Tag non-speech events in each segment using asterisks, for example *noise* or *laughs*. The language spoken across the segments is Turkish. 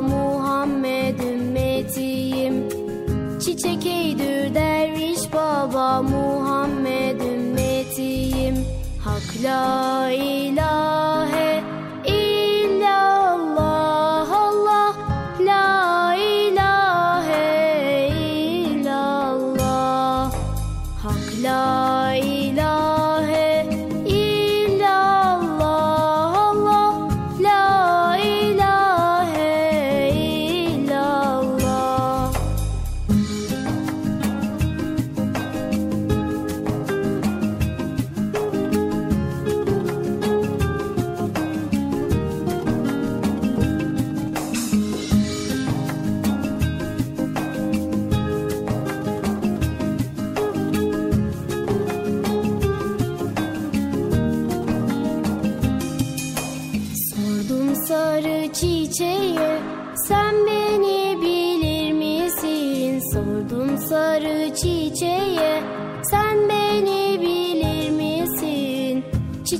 Muhammed ümmetiyim. Çiçek eydür derviş baba Muhammed ümmetiyim. Hak la ilahe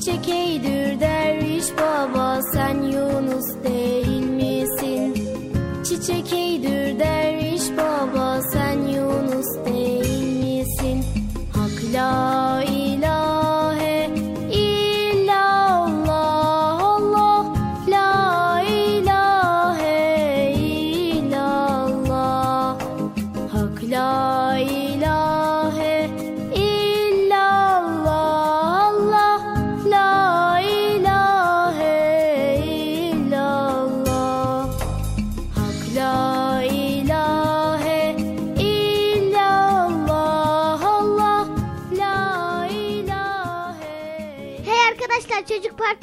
çiçek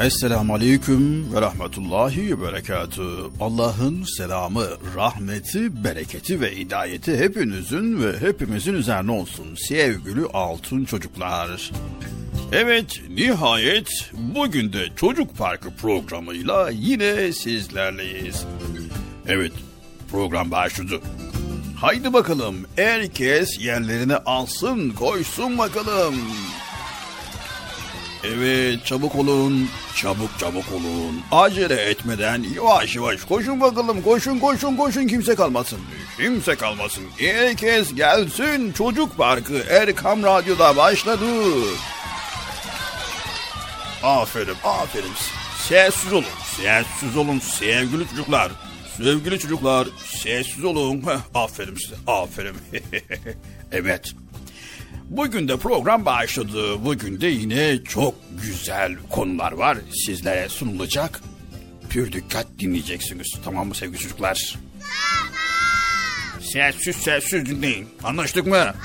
Esselamu Aleyküm ve Rahmetullahi ve Berekatü. Allah'ın selamı, rahmeti, bereketi ve hidayeti hepinizin ve hepimizin üzerine olsun sevgili altın çocuklar. Evet, nihayet bugün de Çocuk Parkı programıyla yine sizlerleyiz. Evet, program başladı. Haydi bakalım, herkes yerlerini alsın, koysun bakalım. Evet çabuk olun. Çabuk çabuk olun. Acele etmeden yavaş yavaş koşun bakalım. Koşun koşun koşun kimse kalmasın. Kimse kalmasın. Herkes gelsin. Çocuk Parkı Erkam Radyo'da başladı. Aferin aferin. Sessiz olun. Sessiz olun sevgili çocuklar. Sevgili çocuklar sessiz olun. Heh, aferin size aferin. *laughs* evet. Bugün de program başladı. Bugün de yine çok güzel konular var sizlere sunulacak. Pür dikkat dinleyeceksiniz. Tamam mı sevgili çocuklar? Tamam. Sessiz sessiz dinleyin. Anlaştık mı? Anlaştık.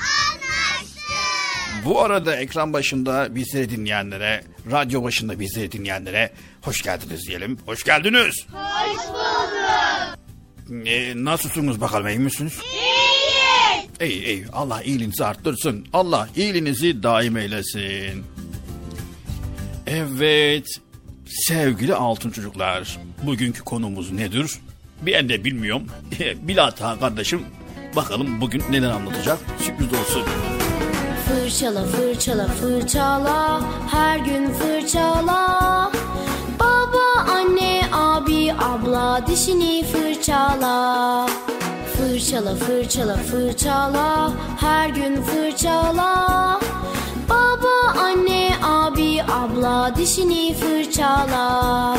Bu arada ekran başında bizleri dinleyenlere, radyo başında bizleri dinleyenlere hoş geldiniz diyelim. Hoş geldiniz. Hoş bulduk. Ee, nasılsınız bakalım iyi misiniz? İyi iyi Allah iyiliğinizi arttırsın. Allah iyiliğinizi daim eylesin. Evet sevgili altın çocuklar bugünkü konumuz nedir? Ben de bilmiyorum. *laughs* Bilata kardeşim bakalım bugün neler anlatacak sürpriz olsun. Fırçala fırçala fırçala her gün fırçala Baba anne abi abla dişini fırçala Fırçala fırçala fırçala. Her gün fırçala. Baba anne abi abla dişini fırçala.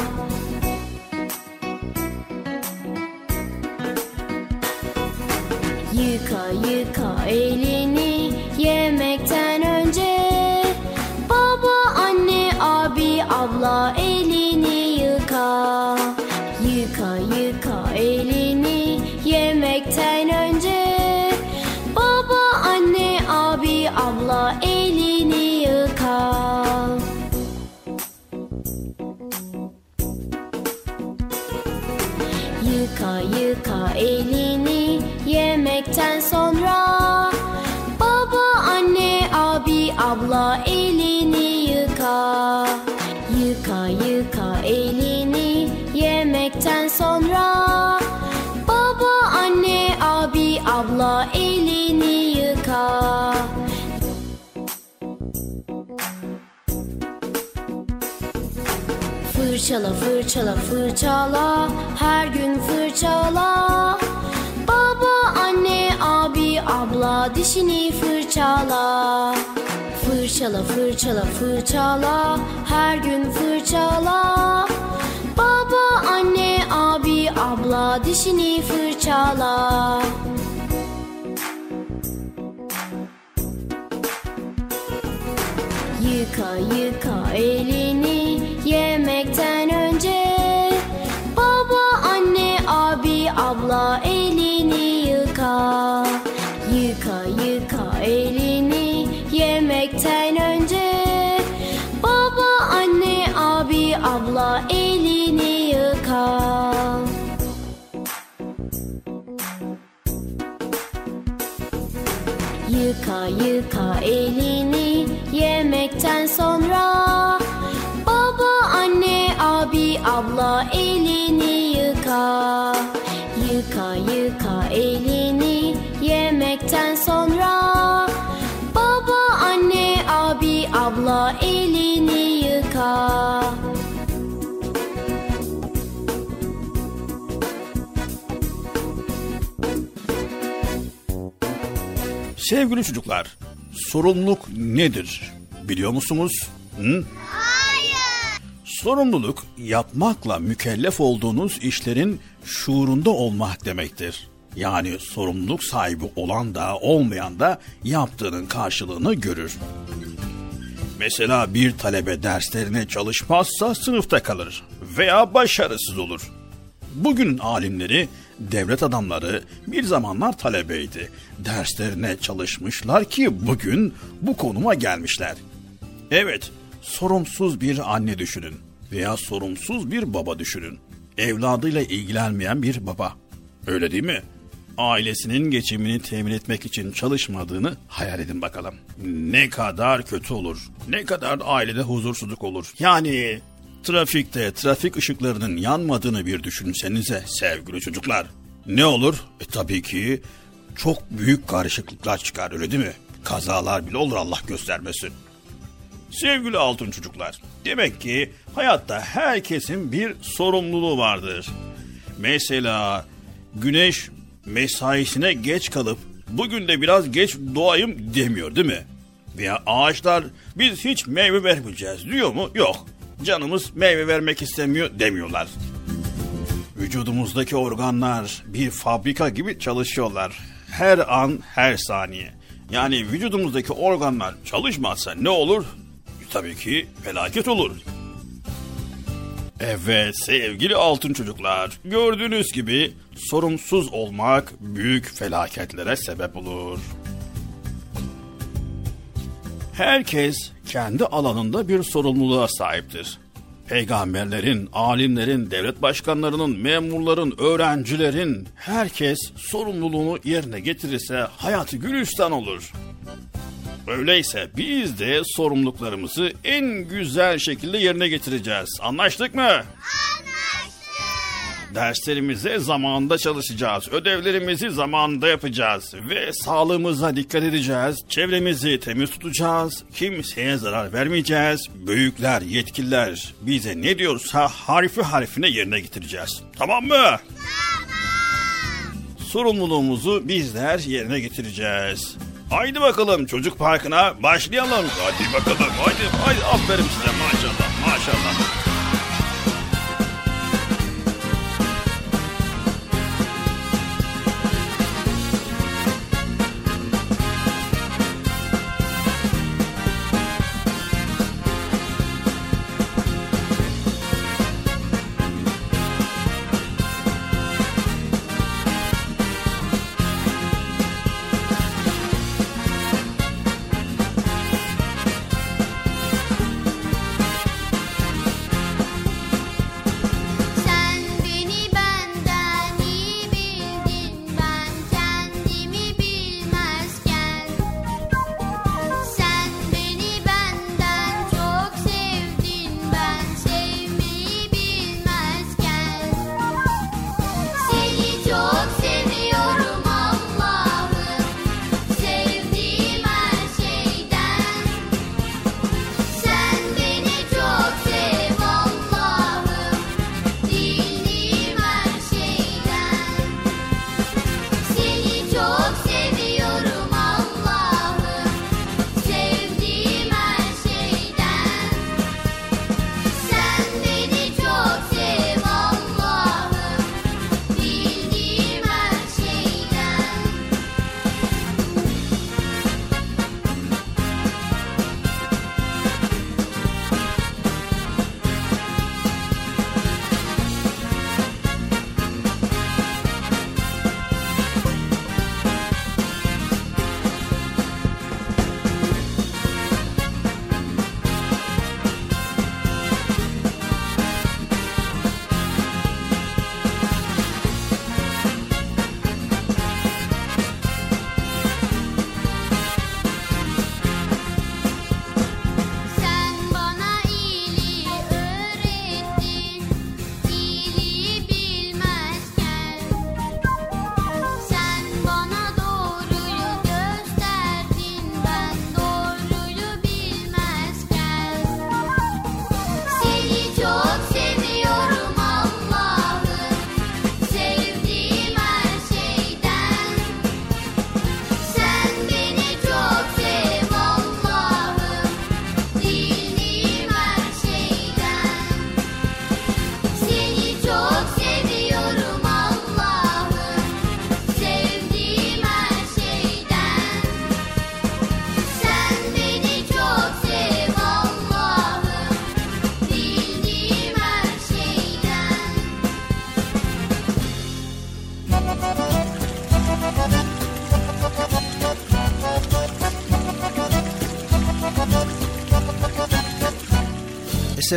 Yıka yıka elini Fırçala fırçala fırçala. Her gün fırçala. Baba anne abi abla dişini fırçala. Fırçala fırçala fırçala. Her gün fırçala. Baba anne abi abla dişini fırçala Sevgili çocuklar sorumluluk nedir biliyor musunuz? Hı? Sorumluluk yapmakla mükellef olduğunuz işlerin şuurunda olmak demektir. Yani sorumluluk sahibi olan da olmayan da yaptığının karşılığını görür. Mesela bir talebe derslerine çalışmazsa sınıfta kalır veya başarısız olur. Bugünün alimleri, devlet adamları bir zamanlar talebeydi. Derslerine çalışmışlar ki bugün bu konuma gelmişler. Evet, sorumsuz bir anne düşünün veya sorumsuz bir baba düşünün. Evladıyla ilgilenmeyen bir baba. Öyle değil mi? Ailesinin geçimini temin etmek için çalışmadığını hayal edin bakalım. Ne kadar kötü olur. Ne kadar ailede huzursuzluk olur. Yani trafikte trafik ışıklarının yanmadığını bir düşünsenize sevgili çocuklar. Ne olur? E tabii ki çok büyük karışıklıklar çıkar öyle değil mi? Kazalar bile olur Allah göstermesin. Sevgili altın çocuklar, demek ki hayatta herkesin bir sorumluluğu vardır. Mesela güneş mesaisine geç kalıp bugün de biraz geç doğayım demiyor değil mi? Veya ağaçlar biz hiç meyve vermeyeceğiz diyor mu? Yok. Canımız meyve vermek istemiyor demiyorlar. Vücudumuzdaki organlar bir fabrika gibi çalışıyorlar. Her an, her saniye. Yani vücudumuzdaki organlar çalışmazsa ne olur? Tabii ki felaket olur. Evet sevgili altın çocuklar, gördüğünüz gibi sorumsuz olmak büyük felaketlere sebep olur. Herkes kendi alanında bir sorumluluğa sahiptir. Peygamberlerin, alimlerin, devlet başkanlarının, memurların, öğrencilerin herkes sorumluluğunu yerine getirirse hayatı gülistan olur. Öyleyse biz de sorumluluklarımızı en güzel şekilde yerine getireceğiz. Anlaştık mı? Anlaştık. Derslerimize zamanında çalışacağız. Ödevlerimizi zamanında yapacağız. Ve sağlığımıza dikkat edeceğiz. Çevremizi temiz tutacağız. Kimseye zarar vermeyeceğiz. Büyükler, yetkililer bize ne diyorsa harfi harfine yerine getireceğiz. Tamam mı? Tamam. Sorumluluğumuzu bizler yerine getireceğiz. Haydi bakalım çocuk parkına başlayalım. Hadi bakalım haydi haydi aferin size maşallah maşallah.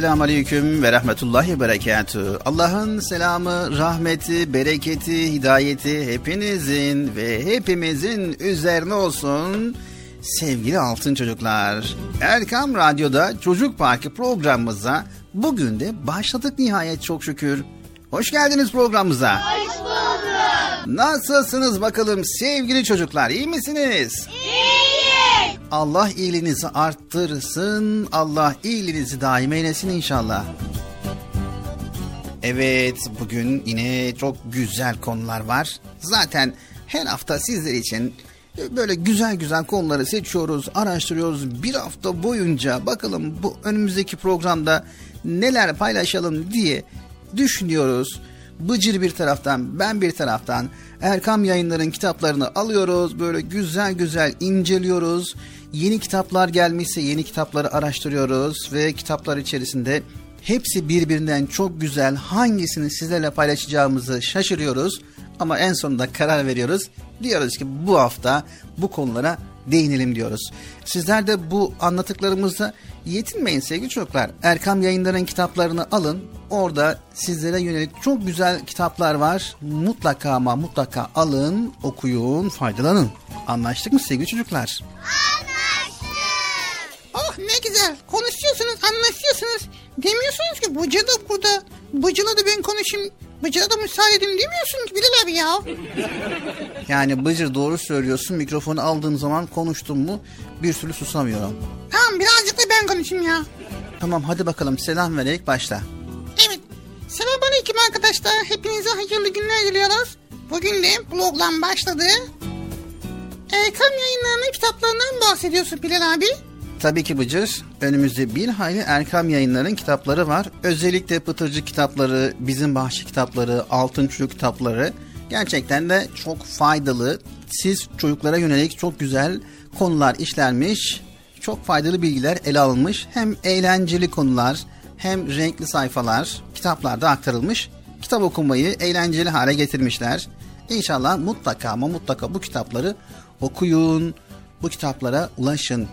Esselamu Aleyküm ve Rahmetullahi Berekatü. Allah'ın selamı, rahmeti, bereketi, hidayeti hepinizin ve hepimizin üzerine olsun. Sevgili altın çocuklar, Erkam Radyo'da Çocuk Parkı programımıza bugün de başladık nihayet çok şükür. Hoş geldiniz programımıza. Hoş bulduk. Nasılsınız bakalım sevgili çocuklar, iyi misiniz? İyiyiz. Allah iyiliğinizi arttırsın. Allah iyiliğinizi daim eylesin inşallah. Evet bugün yine çok güzel konular var. Zaten her hafta sizler için böyle güzel güzel konuları seçiyoruz, araştırıyoruz. Bir hafta boyunca bakalım bu önümüzdeki programda neler paylaşalım diye düşünüyoruz. Bıcır bir taraftan, ben bir taraftan Erkam Yayınları'nın kitaplarını alıyoruz. Böyle güzel güzel inceliyoruz. Yeni kitaplar gelmişse yeni kitapları araştırıyoruz ve kitaplar içerisinde hepsi birbirinden çok güzel. Hangisini sizlerle paylaşacağımızı şaşırıyoruz ama en sonunda karar veriyoruz. Diyoruz ki bu hafta bu konulara değinelim diyoruz. Sizler de bu anlattıklarımızla yetinmeyin sevgili çocuklar. Erkam Yayınları'nın kitaplarını alın. Orada sizlere yönelik çok güzel kitaplar var. Mutlaka ama mutlaka alın, okuyun, faydalanın. Anlaştık mı sevgili çocuklar? Oh ne güzel. Konuşuyorsunuz, anlaşıyorsunuz. Demiyorsunuz ki Bıcı da burada. Bıcı'la da ben konuşayım. Bıcı'la da müsaade edin demiyorsun ki Bilal abi ya. *laughs* Yani Bıcır doğru söylüyorsun. Mikrofonu aldığım zaman konuştum mu bir türlü susamıyorum. Tamam birazcık da ben konuşayım ya. Tamam hadi bakalım selam vererek başla. Evet. Selamünaleyküm arkadaşlar. Hepinize hayırlı günler diliyoruz. Bugün de bloglan başladı. Erkam yayınlarının kitaplarından bahsediyorsun Bilal abi. Tabii ki Bıcır. Önümüzde bir hayli Erkam yayınların kitapları var. Özellikle Pıtırcı kitapları, Bizim Bahçe kitapları, Altın Çocuk kitapları gerçekten de çok faydalı. Siz çocuklara yönelik çok güzel konular işlenmiş. Çok faydalı bilgiler ele alınmış. Hem eğlenceli konular hem renkli sayfalar kitaplarda aktarılmış. Kitap okumayı eğlenceli hale getirmişler. İnşallah mutlaka ama mutlaka bu kitapları okuyun. Bu kitaplara ulaşın.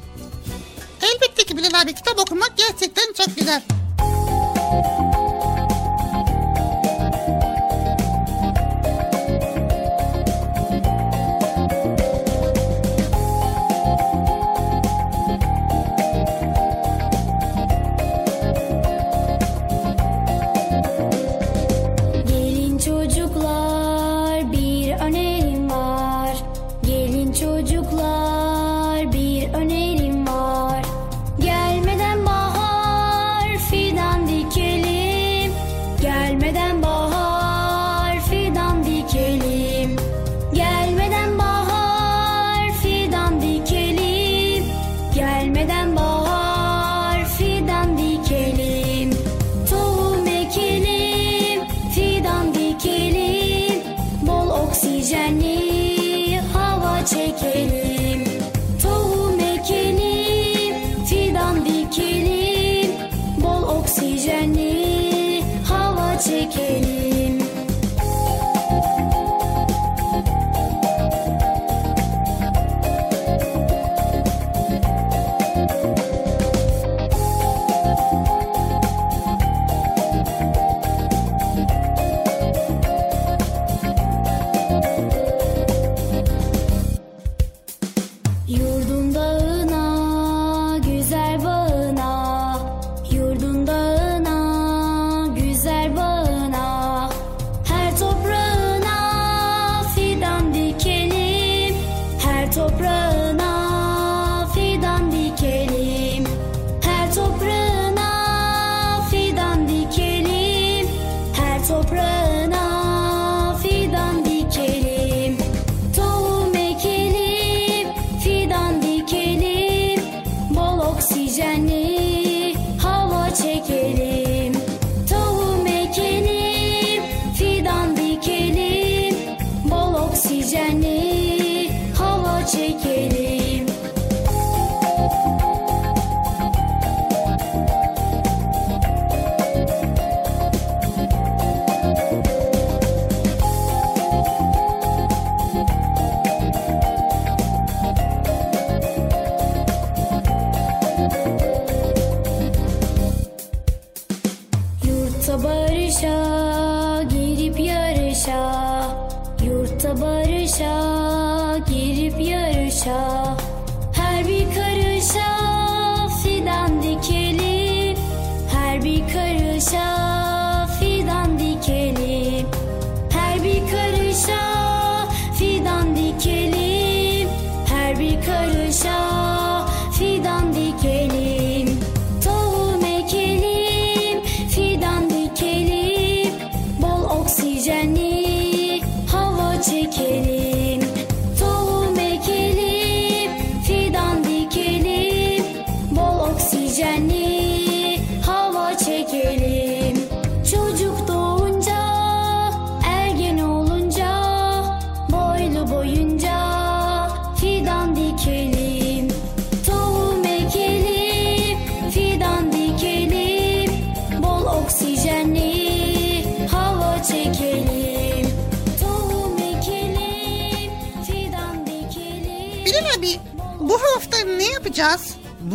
Elbette ki Bilal abi kitap okumak gerçekten çok güzel.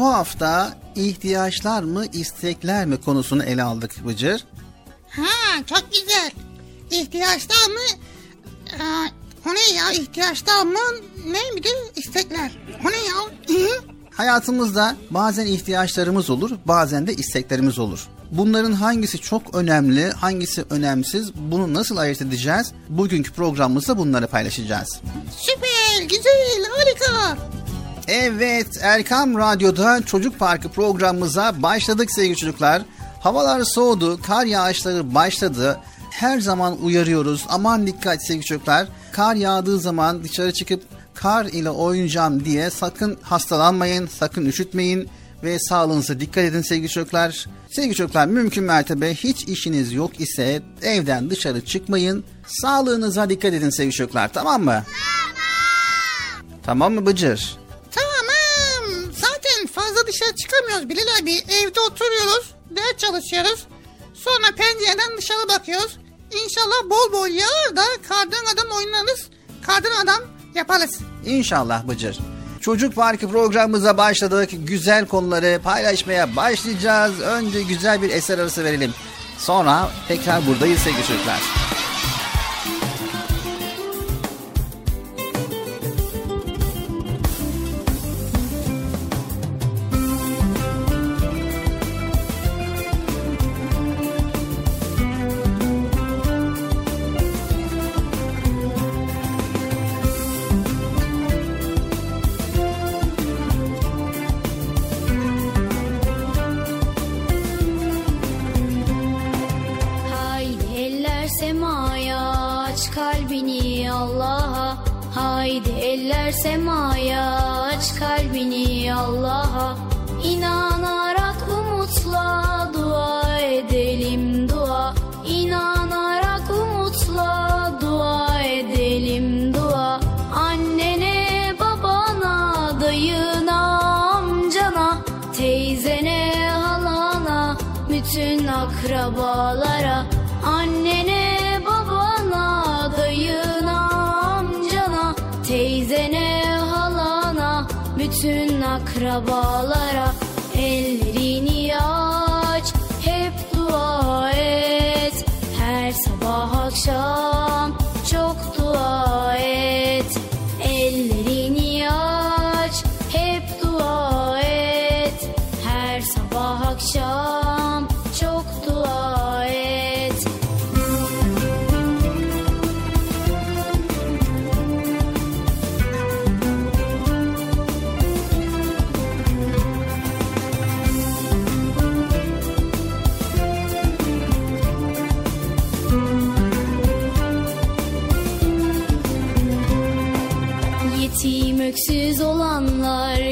Bu hafta ihtiyaçlar mı istekler mi konusunu ele aldık Bıcır. Ha çok güzel. İhtiyaçlar mı? Aa, o ne ya ihtiyaçlar mı? Ne midir istekler? O ne ya? Hı? Hayatımızda bazen ihtiyaçlarımız olur, bazen de isteklerimiz olur. Bunların hangisi çok önemli, hangisi önemsiz, bunu nasıl ayırt edeceğiz? Bugünkü programımızda bunları paylaşacağız. Süper, güzel, harika. Evet, Erkam Radyo'da Çocuk Parkı programımıza başladık sevgili çocuklar. Havalar soğudu, kar yağışları başladı. Her zaman uyarıyoruz. Aman dikkat sevgili çocuklar. Kar yağdığı zaman dışarı çıkıp kar ile oynayacağım diye sakın hastalanmayın, sakın üşütmeyin ve sağlığınıza dikkat edin sevgili çocuklar. Sevgili çocuklar mümkün mertebe hiç işiniz yok ise evden dışarı çıkmayın. Sağlığınıza dikkat edin sevgili çocuklar tamam mı? Tamam mı Bıcır? Dışarı çıkamıyoruz Bilal abi. Evde oturuyoruz, ders çalışıyoruz. Sonra pencereden dışarı bakıyoruz. İnşallah bol bol yağar da kardan adam oynarız. Kardan adam yaparız. İnşallah Bıcır. Çocuk Parkı programımıza başladık. Güzel konuları paylaşmaya başlayacağız. Önce güzel bir eser arası verelim. Sonra tekrar buradayız sevgili çocuklar. Bütün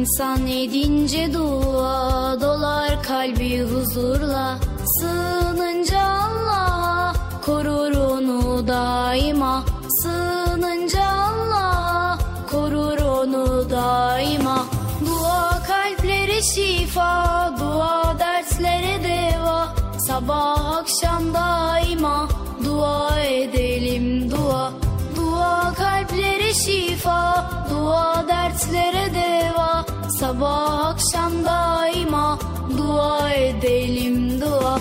İnsan edince dua dolar kalbi huzurla. Sığınınca Allah'a korur onu daima. Sığınınca Allah'a korur onu daima. Dua kalplere şifa dua dertlere deva. Sabah akşam daima dua edelim dua. Dua kalplere şifa dua dertlere deva Sabah akşam daima dua edelim dua.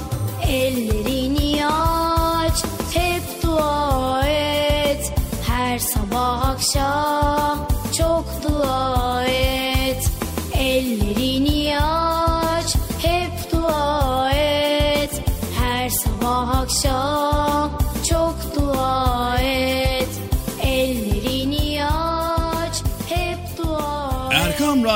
Ellerini aç hep dua et. Her sabah akşam çok dua et. Ellerini aç hep dua et. Her sabah akşam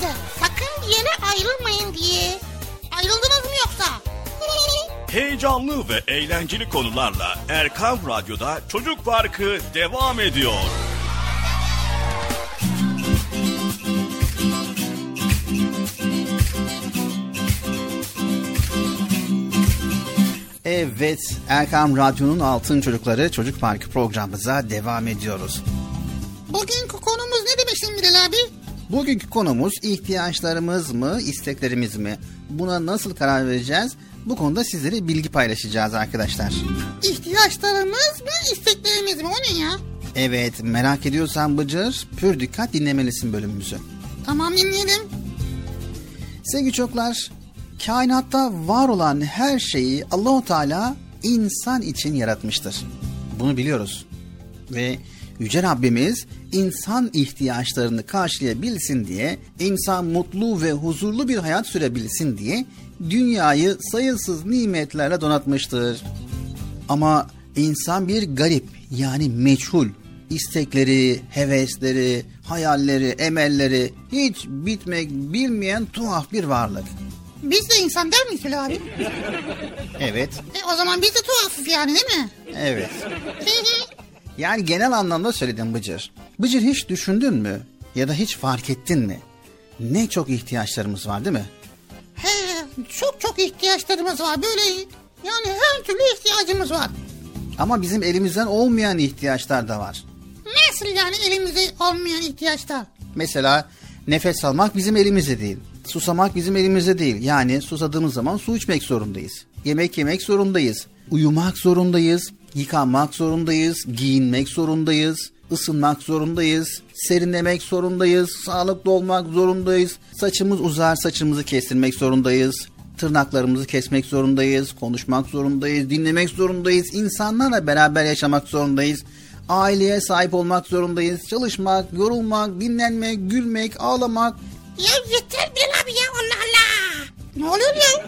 Size sakın bir yere ayrılmayın diye. Ayrıldınız mı yoksa? *laughs* Heyecanlı ve eğlenceli konularla Erkam Radyo'da Çocuk Parkı devam ediyor. Evet, Erkam Radyo'nun altın çocukları Çocuk Parkı programımıza devam ediyoruz. Bugünkü konumuz ne demiştin Bilal abi? Bugünkü konumuz ihtiyaçlarımız mı, isteklerimiz mi? Buna nasıl karar vereceğiz? Bu konuda sizlere bilgi paylaşacağız arkadaşlar. İhtiyaçlarımız mı isteklerimiz mi? O ne ya? Evet, merak ediyorsan Bıcır, pür dikkat dinlemelisin bölümümüzü. Tamam dinleyelim. Sevgili çocuklar, kainatta var olan her şeyi Allahu Teala insan için yaratmıştır. Bunu biliyoruz. Ve Yüce Rabbimiz insan ihtiyaçlarını karşılayabilsin diye, insan mutlu ve huzurlu bir hayat sürebilsin diye dünyayı sayısız nimetlerle donatmıştır. Ama insan bir garip yani meçhul. İstekleri, hevesleri, hayalleri, emelleri hiç bitmek bilmeyen tuhaf bir varlık. Biz de insan der miyiz Bilal abi? Evet, E, o zaman biz de tuhafız yani değil mi? evet. Yani genel anlamda söyledim Bıcır. Bıcır hiç düşündün mü? Ya da hiç fark ettin mi? Ne çok ihtiyaçlarımız var değil mi? He, çok çok ihtiyaçlarımız var. Böyle yani her türlü ihtiyacımız var. Ama bizim elimizden olmayan ihtiyaçlar da var. Nasıl yani elimizde olmayan ihtiyaçlar? Mesela nefes almak bizim elimizde değil. Susamak bizim elimizde değil. Yani susadığımız zaman su içmek zorundayız. Yemek yemek zorundayız. Uyumak zorundayız. Yıkanmak zorundayız. Giyinmek zorundayız. ısınmak zorundayız. Serinlemek zorundayız. Sağlıklı olmak zorundayız. Saçımız uzar saçımızı kestirmek zorundayız. Tırnaklarımızı kesmek zorundayız. Konuşmak zorundayız. Dinlemek zorundayız. İnsanlarla beraber yaşamak zorundayız. Aileye sahip olmak zorundayız. Çalışmak, yorulmak, dinlenmek, gülmek, ağlamak. Ya yeter Bilal abi ya Allah. Ne oluyor ya?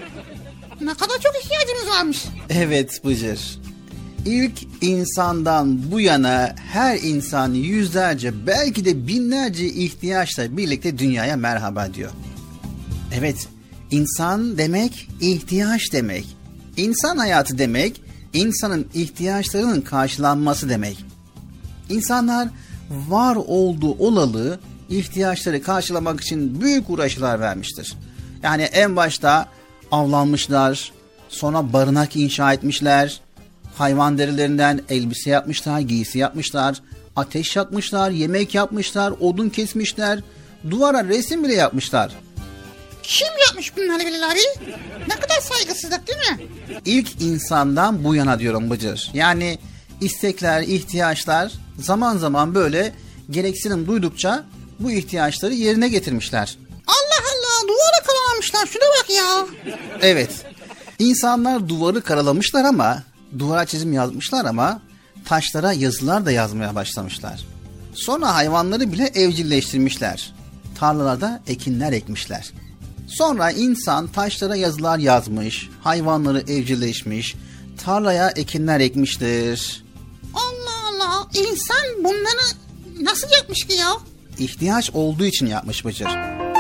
Ne kadar çok ihtiyacımız varmış. Evet Bıcır. İlk insandan bu yana her insan yüzlerce belki de binlerce ihtiyaçla birlikte dünyaya merhaba diyor. Evet, insan demek ihtiyaç demek. İnsan hayatı demek insanın ihtiyaçlarının karşılanması demek. İnsanlar var olduğu olalı ihtiyaçları karşılamak için büyük uğraşlar vermiştir. Yani en başta avlanmışlar, sonra barınak inşa etmişler, hayvan derilerinden elbise yapmışlar, giysi yapmışlar, ateş yakmışlar, yemek yapmışlar, odun kesmişler, duvara resim bile yapmışlar. Kim yapmış bunları Bilal? Ne kadar saygısızlık değil mi? İlk insandan bu yana diyorum Bıcır. Yani istekler, ihtiyaçlar zaman zaman böyle gereksinim duydukça bu ihtiyaçları yerine getirmişler. Allah Allah duvara karalamışlar şuna bak ya. Evet. İnsanlar duvarı karalamışlar ama duvara çizim yazmışlar ama taşlara yazılar da yazmaya başlamışlar. Sonra hayvanları bile evcilleştirmişler. Tarlalarda ekinler ekmişler. Sonra insan taşlara yazılar yazmış, hayvanları evcilleşmiş, tarlaya ekinler ekmiştir. Allah Allah insan bunları nasıl yapmış ki ya? İhtiyaç olduğu için yapmış Bıcır.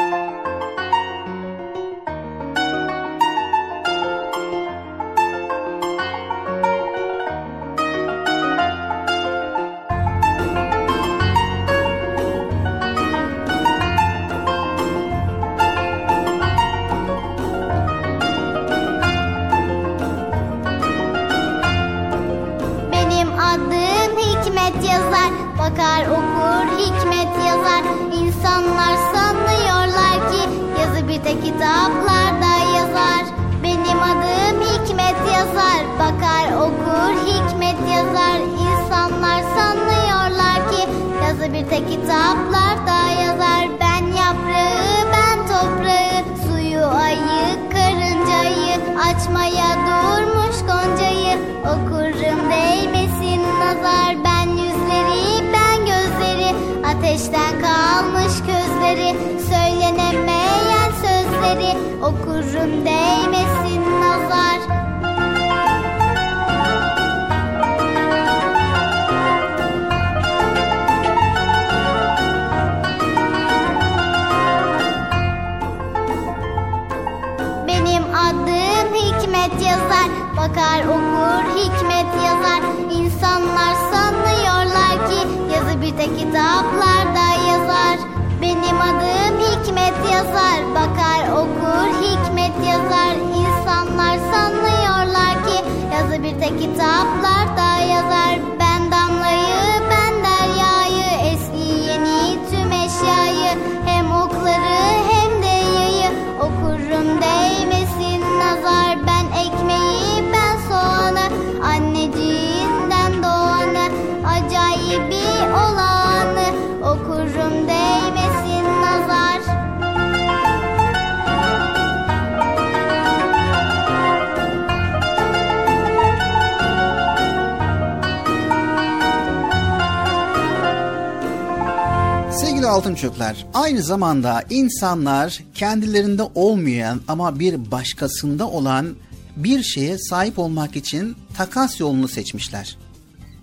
Aynı zamanda insanlar kendilerinde olmayan ama bir başkasında olan bir şeye sahip olmak için takas yolunu seçmişler.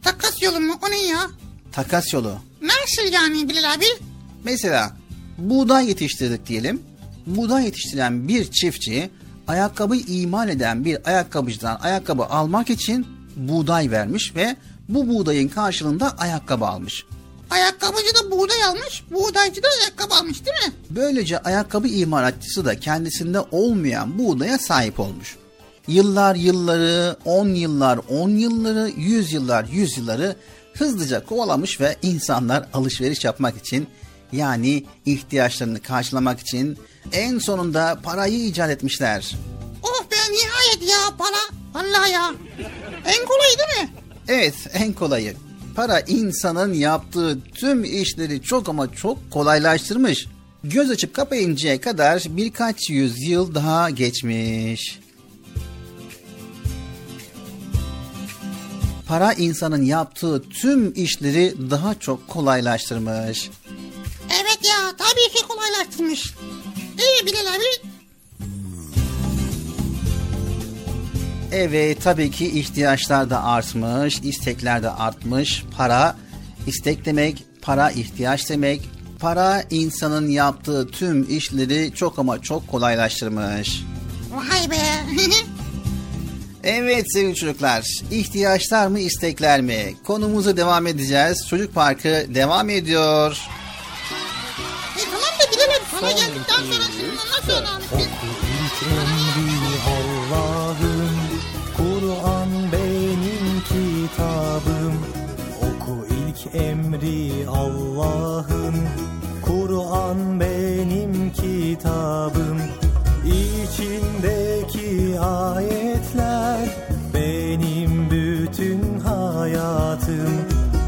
Takas yolu mu o ne ya? Takas yolu. Nasıl yani Bilal abi? Mesela buğday yetiştirdik diyelim. buğday yetiştiren bir çiftçi ayakkabı imal eden bir ayakkabıcıdan ayakkabı almak için buğday vermiş ve bu buğdayın karşılığında ayakkabı almış. Ayakkabıcı da buğday almış, buğdaycı da ayakkabı almış değil mi? Böylece ayakkabı imalatçısı da kendisinde olmayan buğdaya sahip olmuş. Yıllar yılları, on yıllar on yılları, yüz yıllar yüz yılları hızlıca kovalamış ve insanlar alışveriş yapmak için yani ihtiyaçlarını karşılamak için en sonunda parayı icat etmişler. Oh be nihayet ya para. Allah ya. En kolay değil mi? Evet en kolayı. Para insanın yaptığı tüm işleri çok ama çok kolaylaştırmış. Göz açıp kapayıncaya kadar birkaç yüzyıl daha geçmiş. Para insanın yaptığı tüm işleri daha çok kolaylaştırmış. Evet ya tabii ki kolaylaştırmış. İyi Bilal abi. Evet tabii ki ihtiyaçlar da artmış, istekler de artmış. Para istek demek, para ihtiyaç demek. Para insanın yaptığı tüm işleri çok ama çok kolaylaştırmış. Vay be. *laughs* Evet sevgili çocuklar, ihtiyaçlar mı istekler mi? Konumuza devam edeceğiz. Çocuk Parkı devam ediyor. e tamam da abi sana geldikten sonra emri Allah'ım Kur'an benim kitabım. Oku ilk emri Allah'ım Kur'an benim kitabım. İçindeki ayetler benim bütün hayatım.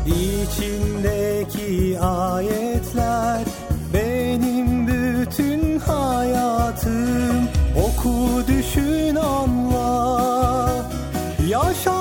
İçindeki ayetler benim bütün hayatım. Oku düşün 要想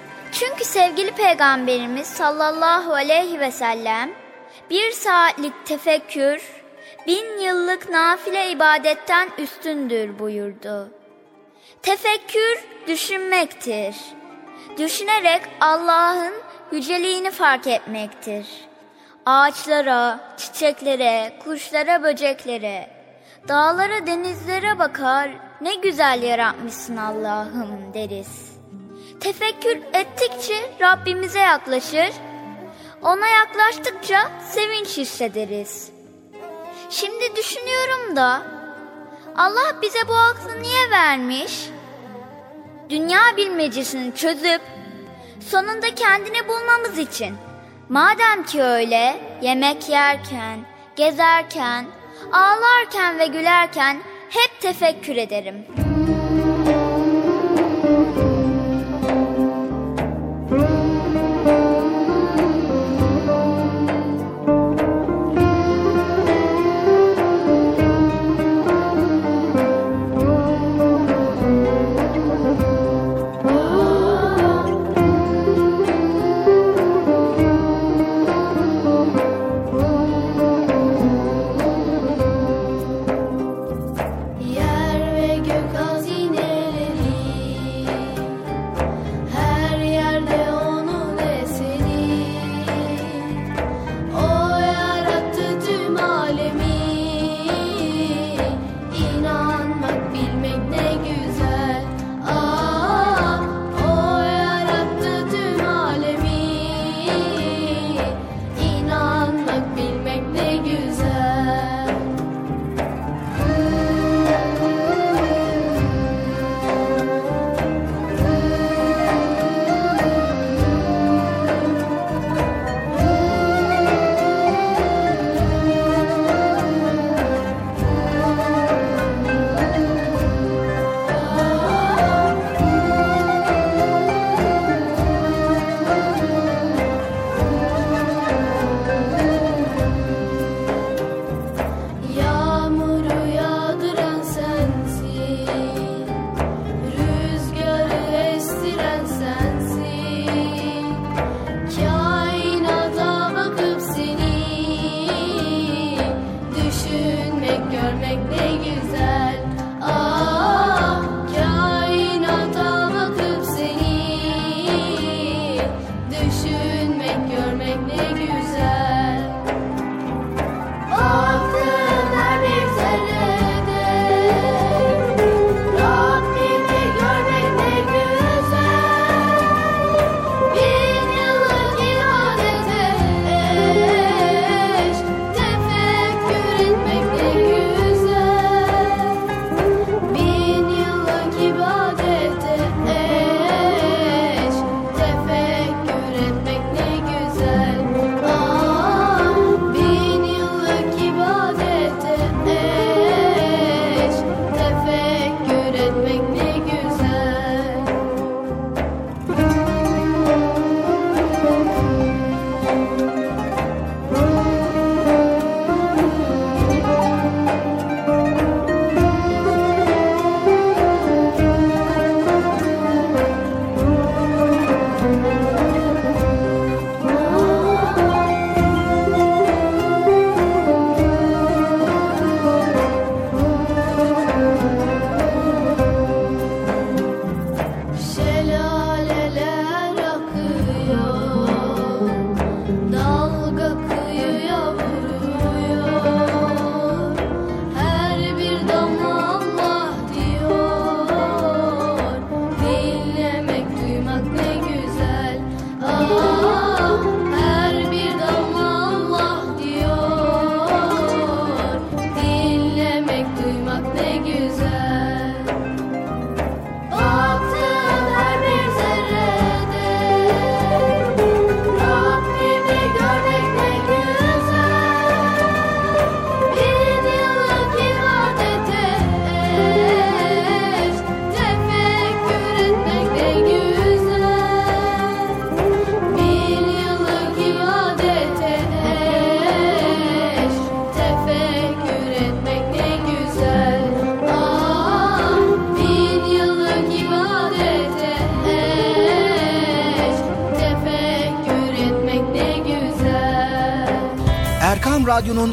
Çünkü sevgili peygamberimiz sallallahu aleyhi ve sellem bir saatlik tefekkür bin yıllık nafile ibadetten üstündür buyurdu. Tefekkür düşünmektir. Düşünerek Allah'ın yüceliğini fark etmektir. Ağaçlara, çiçeklere, kuşlara, böceklere, dağlara, denizlere bakar, ne güzel yaratmışsın Allah'ım deriz. Tefekkür ettikçe Rabbimize yaklaşır, ona yaklaştıkça sevinç hissederiz. Şimdi düşünüyorum da, Allah bize bu aklı niye vermiş? Dünya bilmecesini çözüp sonunda kendini bulmamız için. Madem ki öyle, yemek yerken, gezerken, ağlarken ve gülerken hep tefekkür ederim.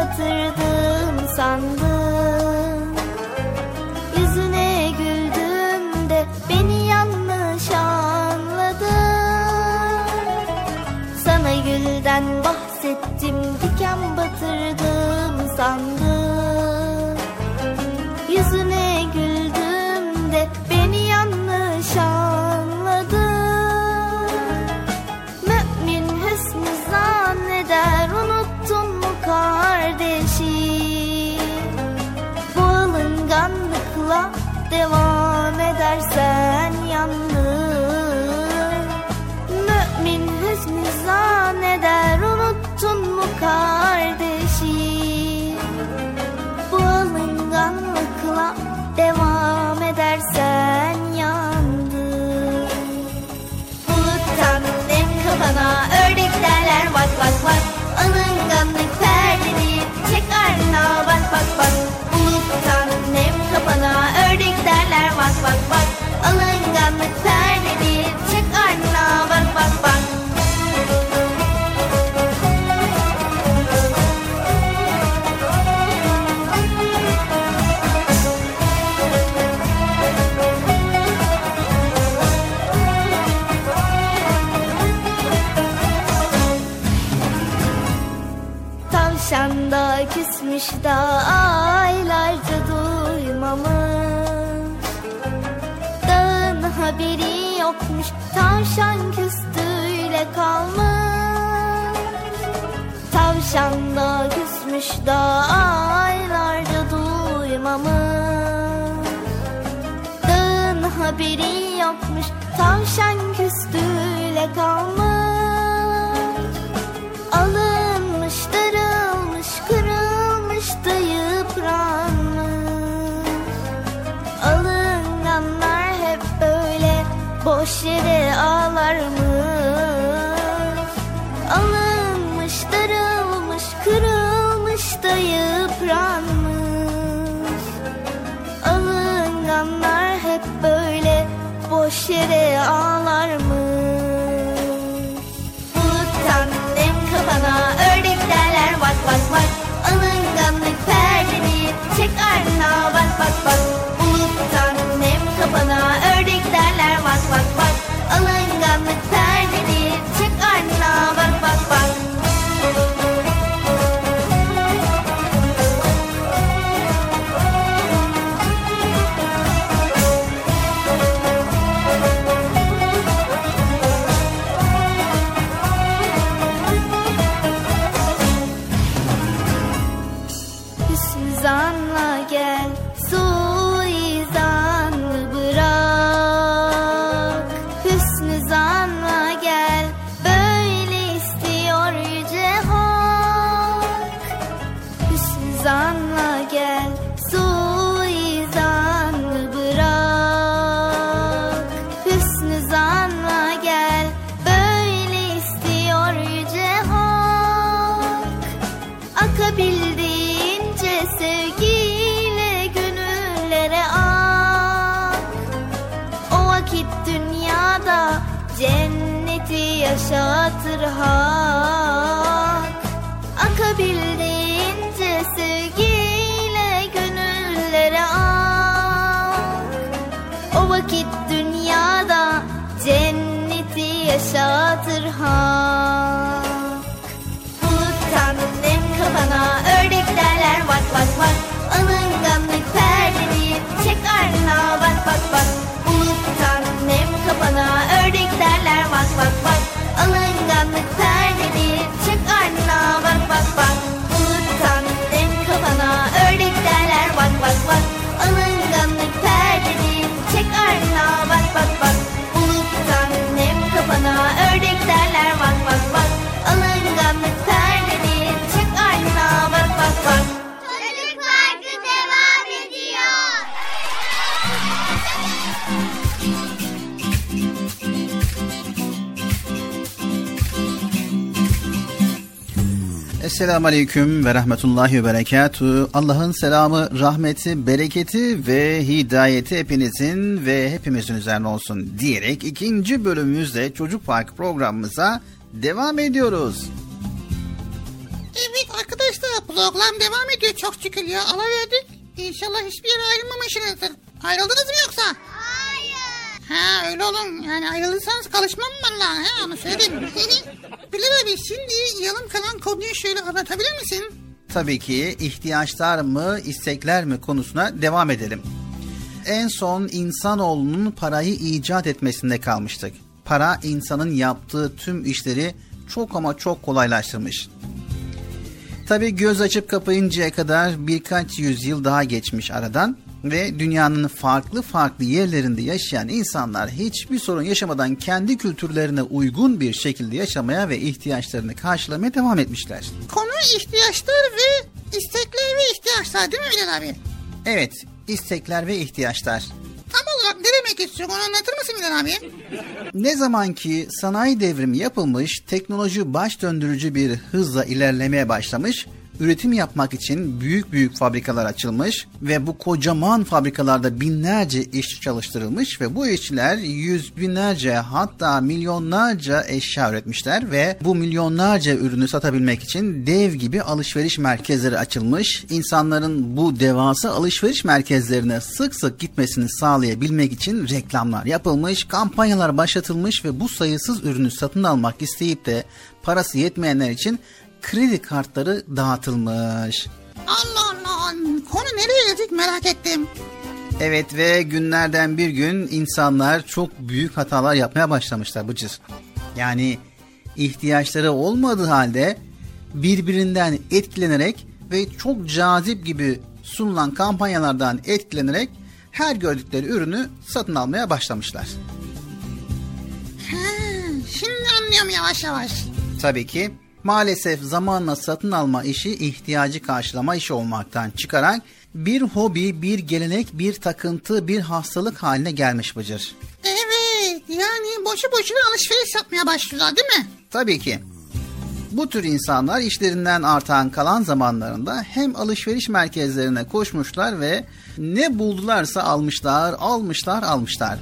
Batırdım sandım da aylarca duymamış Dağın haberi yokmuş tavşan küstüyle kalmış. Tavşan da küsmüş da aylarca duymamış Dağın haberi yokmuş tavşan küstüyle kalmış boş yere ağlarmış Alınmış, darılmış, kırılmış da yıpranmış. Alınganlar hep böyle boş yere ağlarmış Buluttan nem kafana ördek derler bak bak bak Esselamu Aleyküm ve Rahmetullahi ve Berekatuhu. Allah'ın selamı, rahmeti, bereketi ve hidayeti hepinizin ve hepimizin üzerine olsun diyerek ikinci bölümümüzde Çocuk Park programımıza devam ediyoruz. Evet arkadaşlar program devam ediyor çok şükür ya. Ala verdik. İnşallah hiçbir yere ayrılmamışsınızdır. Ayrıldınız mı yoksa? Ha öyle olun. Yani ayrılırsanız kalışmam vallahi. Ha onu söyleyeyim. *laughs* Bilal abi şimdi yarım kalan konuyu şöyle anlatabilir misin? Tabii ki ihtiyaçlar mı, istekler mi konusuna devam edelim. En son insanoğlunun parayı icat etmesinde kalmıştık. Para insanın yaptığı tüm işleri çok ama çok kolaylaştırmış. Tabi göz açıp kapayıncaya kadar birkaç yüzyıl daha geçmiş aradan ve dünyanın farklı farklı yerlerinde yaşayan insanlar hiçbir sorun yaşamadan kendi kültürlerine uygun bir şekilde yaşamaya ve ihtiyaçlarını karşılamaya devam etmişler. Konu ihtiyaçlar ve istekler ve ihtiyaçlar değil mi Bilal abi? Evet, istekler ve ihtiyaçlar. Tam olarak ne demek istiyorsun onu anlatır mısın Bilal abi? Ne zaman ki sanayi devrimi yapılmış, teknoloji baş döndürücü bir hızla ilerlemeye başlamış, üretim yapmak için büyük büyük fabrikalar açılmış ve bu kocaman fabrikalarda binlerce işçi çalıştırılmış ve bu işçiler yüz binlerce hatta milyonlarca eşya üretmişler ve bu milyonlarca ürünü satabilmek için dev gibi alışveriş merkezleri açılmış. İnsanların bu devasa alışveriş merkezlerine sık sık gitmesini sağlayabilmek için reklamlar yapılmış, kampanyalar başlatılmış ve bu sayısız ürünü satın almak isteyip de parası yetmeyenler için kredi kartları dağıtılmış. Allah Allah konu nereye geldik merak ettim. Evet ve günlerden bir gün insanlar çok büyük hatalar yapmaya başlamışlar Bıcır. Yani ihtiyaçları olmadığı halde birbirinden etkilenerek ve çok cazip gibi sunulan kampanyalardan etkilenerek her gördükleri ürünü satın almaya başlamışlar. Ha, şimdi anlıyorum yavaş yavaş. Tabii ki maalesef zamanla satın alma işi ihtiyacı karşılama işi olmaktan çıkarak bir hobi, bir gelenek, bir takıntı, bir hastalık haline gelmiş Bıcır. Evet yani boşu boşuna alışveriş yapmaya başlıyorlar değil mi? Tabii ki. Bu tür insanlar işlerinden artan kalan zamanlarında hem alışveriş merkezlerine koşmuşlar ve ne buldularsa almışlar, almışlar, almışlar.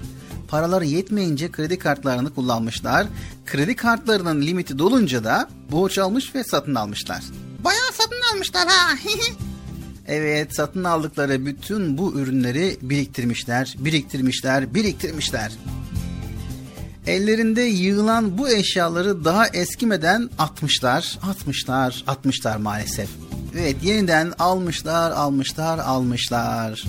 Paraları yetmeyince kredi kartlarını kullanmışlar. Kredi kartlarının limiti dolunca da borç almış ve satın almışlar. Bayağı satın almışlar ha. *laughs* Evet satın aldıkları bütün bu ürünleri biriktirmişler, biriktirmişler, biriktirmişler. Ellerinde yığılan bu eşyaları daha eskimeden atmışlar, atmışlar, atmışlar maalesef. Evet yeniden almışlar, almışlar, almışlar.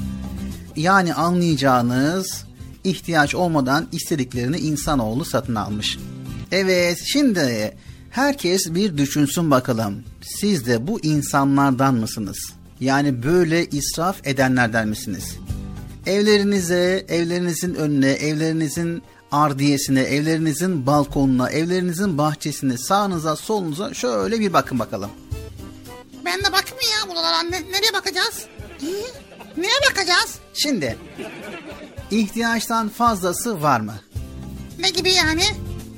Yani anlayacağınız ihtiyaç olmadan istediklerini insanoğlu satın almış. Evet şimdi herkes bir düşünsün bakalım. Siz de bu insanlardan mısınız? Yani böyle israf edenlerden misiniz? Evlerinize, evlerinizin önüne, evlerinizin ardiyesine, evlerinizin balkonuna, evlerinizin bahçesine, sağınıza, solunuza şöyle bir bakın bakalım. ben de bakayım ya buralara. Ne, nereye bakacağız? Hı? Neye bakacağız? Şimdi ihtiyaçtan fazlası var mı? Ne gibi yani?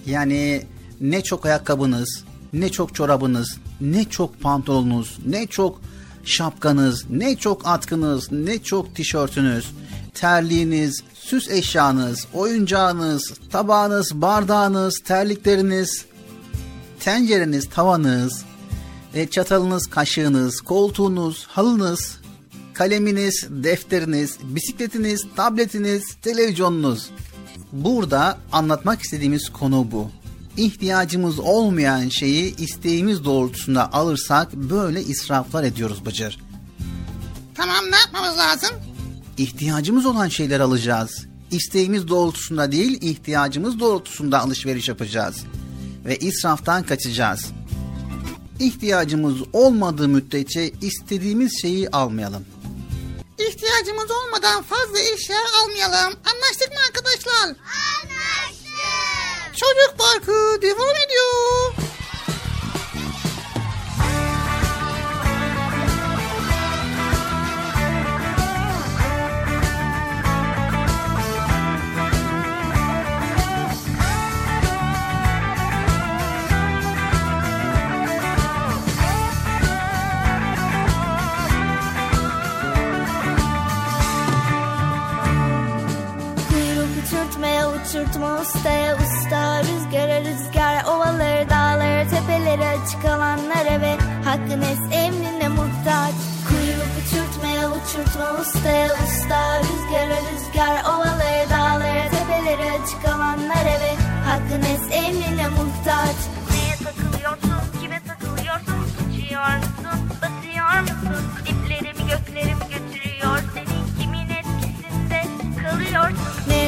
Yani ne çok ayakkabınız, ne çok çorabınız, ne çok pantolonunuz, ne çok şapkanız, ne çok atkınız, ne çok tişörtünüz, terliğiniz, süs eşyanız, oyuncağınız, tabağınız, bardağınız, terlikleriniz, tencereniz, tavanız, e, çatalınız, kaşığınız, koltuğunuz, halınız, kaleminiz, defteriniz, bisikletiniz, tabletiniz, televizyonunuz. Burada anlatmak istediğimiz konu bu. İhtiyacımız olmayan şeyi isteğimiz doğrultusunda alırsak böyle israflar ediyoruz Bıcır. Tamam ne yapmamız lazım? İhtiyacımız olan şeyler alacağız. İsteğimiz doğrultusunda değil, ihtiyacımız doğrultusunda alışveriş yapacağız. Ve israftan kaçacağız. İhtiyacımız olmadığı müddetçe istediğimiz şeyi almayalım. İhtiyacımız olmadan fazla eşya almayalım. Anlaştık mı arkadaşlar? Anlaştık. Çocuk Parkı devam ediyor. Ustaya usta Rüzgara rüzgar ovaları dağları tepeleri açık alanlara ve hakkın es emrine muhtaç. Kuyruk uçurtmaya uçurtma ustaya usta Rüzgara rüzgar ovaları dağları tepeleri açık alanlara ve hakkın es emrine muhtaç. Neye takılıyorsun, kime takılıyorsun Uçuyor musun, batıyor musun? Diplerimi göklerimi götürüyor Senin kimin etkisinde kalıyorsun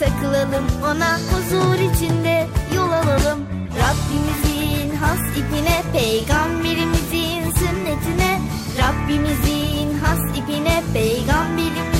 takılalım Ona huzur içinde yol alalım. Rabbimizin has ipine Peygamberimizin sünnetine. Rabbimizin has ipine Peygamberimizin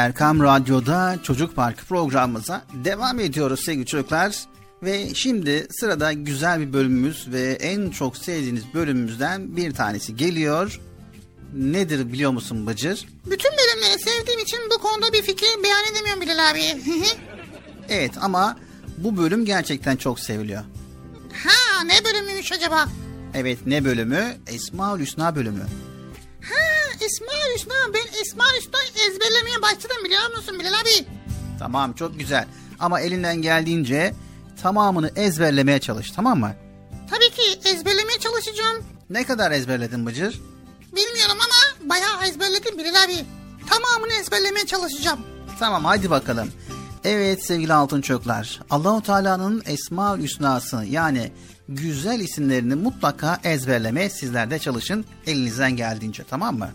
Erkam Radyo'da Çocuk Parkı programımıza devam ediyoruz sevgili çocuklar. Ve şimdi sırada güzel bir bölümümüz ve en çok sevdiğiniz bölümümüzden bir tanesi geliyor. Nedir biliyor musun Bıcır? Bütün bölümleri sevdiğim için bu konuda bir fikir beyan edemiyorum Bilal abi. *laughs* Evet ama bu bölüm gerçekten çok seviliyor. ha ne bölümüymüş acaba? Evet ne bölümü? Esmaül Hüsna bölümü. İsmail Hüsna ben İsmail Hüsna'yı ezberlemeye başladım biliyor musun Bilal abi? Tamam çok güzel ama elinden geldiğince tamamını ezberlemeye çalış tamam mı? Tabii ki ezberlemeye çalışacağım. Ne kadar ezberledin Bıcır? Bilmiyorum ama bayağı ezberledim Bilal abi. Tamamını ezberlemeye çalışacağım. Tamam hadi bakalım. Evet sevgili altın çocuklar. Allahu Teala'nın Esmaül Hüsna'sı yani güzel isimlerini mutlaka ezberlemeye sizler de çalışın elinizden geldiğince tamam mı?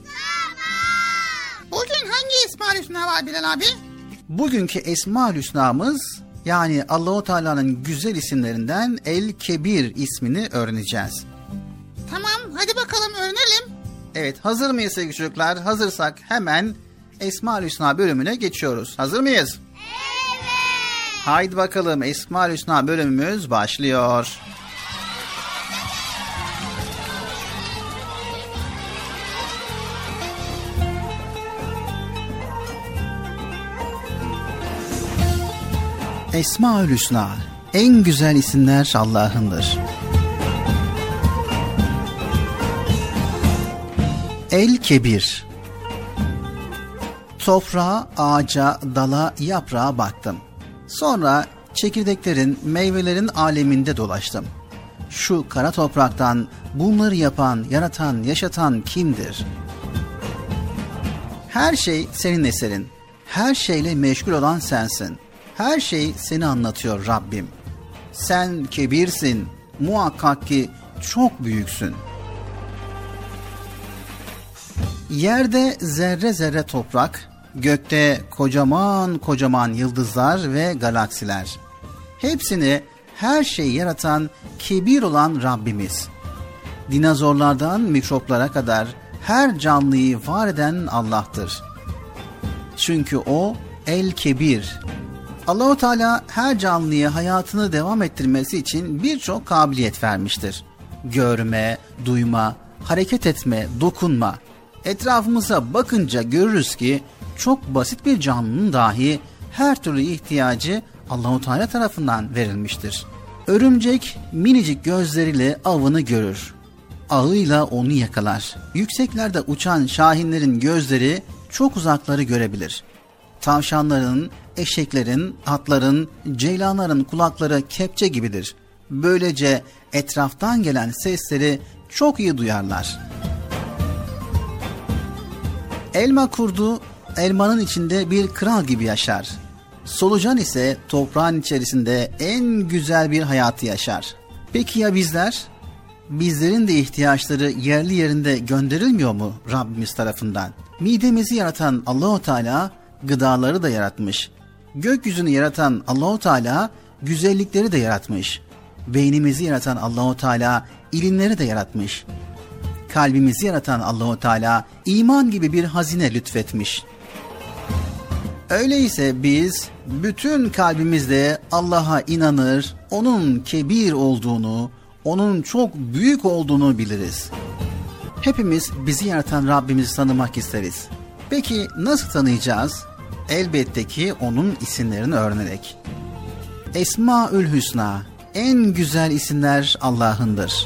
Bugün hangi Esma Hüsna var Bilal abi? Bugünkü Esma Hüsna'mız yani Allahu Teala'nın güzel isimlerinden El Kebir ismini öğreneceğiz. Tamam hadi bakalım öğrenelim. Evet hazır mıyız sevgili çocuklar? Hazırsak hemen Esma Hüsna bölümüne geçiyoruz. Hazır mıyız? Evet. Haydi bakalım Esma Hüsna bölümümüz başlıyor. Esmaül Hüsna en güzel isimler Allah'ındır. El Kebir Toprağa, ağaca, dala, yaprağa baktım. Sonra çekirdeklerin, meyvelerin aleminde dolaştım. Şu kara topraktan bunları yapan, yaratan, yaşatan kimdir? Her şey senin eserin. Her şeyle meşgul olan sensin. Her şey seni anlatıyor Rabbim. Sen kebirsin. Muhakkak ki çok büyüksün. Yerde zerre zerre toprak, gökte kocaman kocaman yıldızlar ve galaksiler. Hepsini her şeyi yaratan kebir olan Rabbimiz. Dinozorlardan mikroplara kadar her canlıyı var eden Allah'tır. Çünkü o El Kebir. Allahu Teala her canlıya hayatını devam ettirmesi için birçok kabiliyet vermiştir. Görme, duyma, hareket etme, dokunma. Etrafımıza bakınca görürüz ki çok basit bir canlının dahi her türlü ihtiyacı Allahu Teala tarafından verilmiştir. Örümcek minicik gözleriyle avını görür. Ağıyla onu yakalar. Yükseklerde uçan şahinlerin gözleri çok uzakları görebilir. Tavşanların, eşeklerin, atların, ceylanların kulakları kepçe gibidir. Böylece etraftan gelen sesleri çok iyi duyarlar. Elma kurdu elmanın içinde bir kral gibi yaşar. Solucan ise toprağın içerisinde en güzel bir hayatı yaşar. Peki ya bizler? Bizlerin de ihtiyaçları yerli yerinde gönderilmiyor mu Rabbimiz tarafından? Midemizi yaratan Allahu Teala gıdaları da yaratmış. Gökyüzünü yaratan Allahu Teala güzellikleri de yaratmış. Beynimizi yaratan Allahu Teala ilimleri de yaratmış. Kalbimizi yaratan Allahu Teala iman gibi bir hazine lütfetmiş. Öyleyse biz bütün kalbimizle Allah'a inanır, onun kebir olduğunu, onun çok büyük olduğunu biliriz. Hepimiz bizi yaratan Rabbimizi tanımak isteriz. Peki nasıl tanıyacağız? Elbette ki onun isimlerini öğrenerek. Esmaül Hüsna, en güzel isimler Allah'ındır.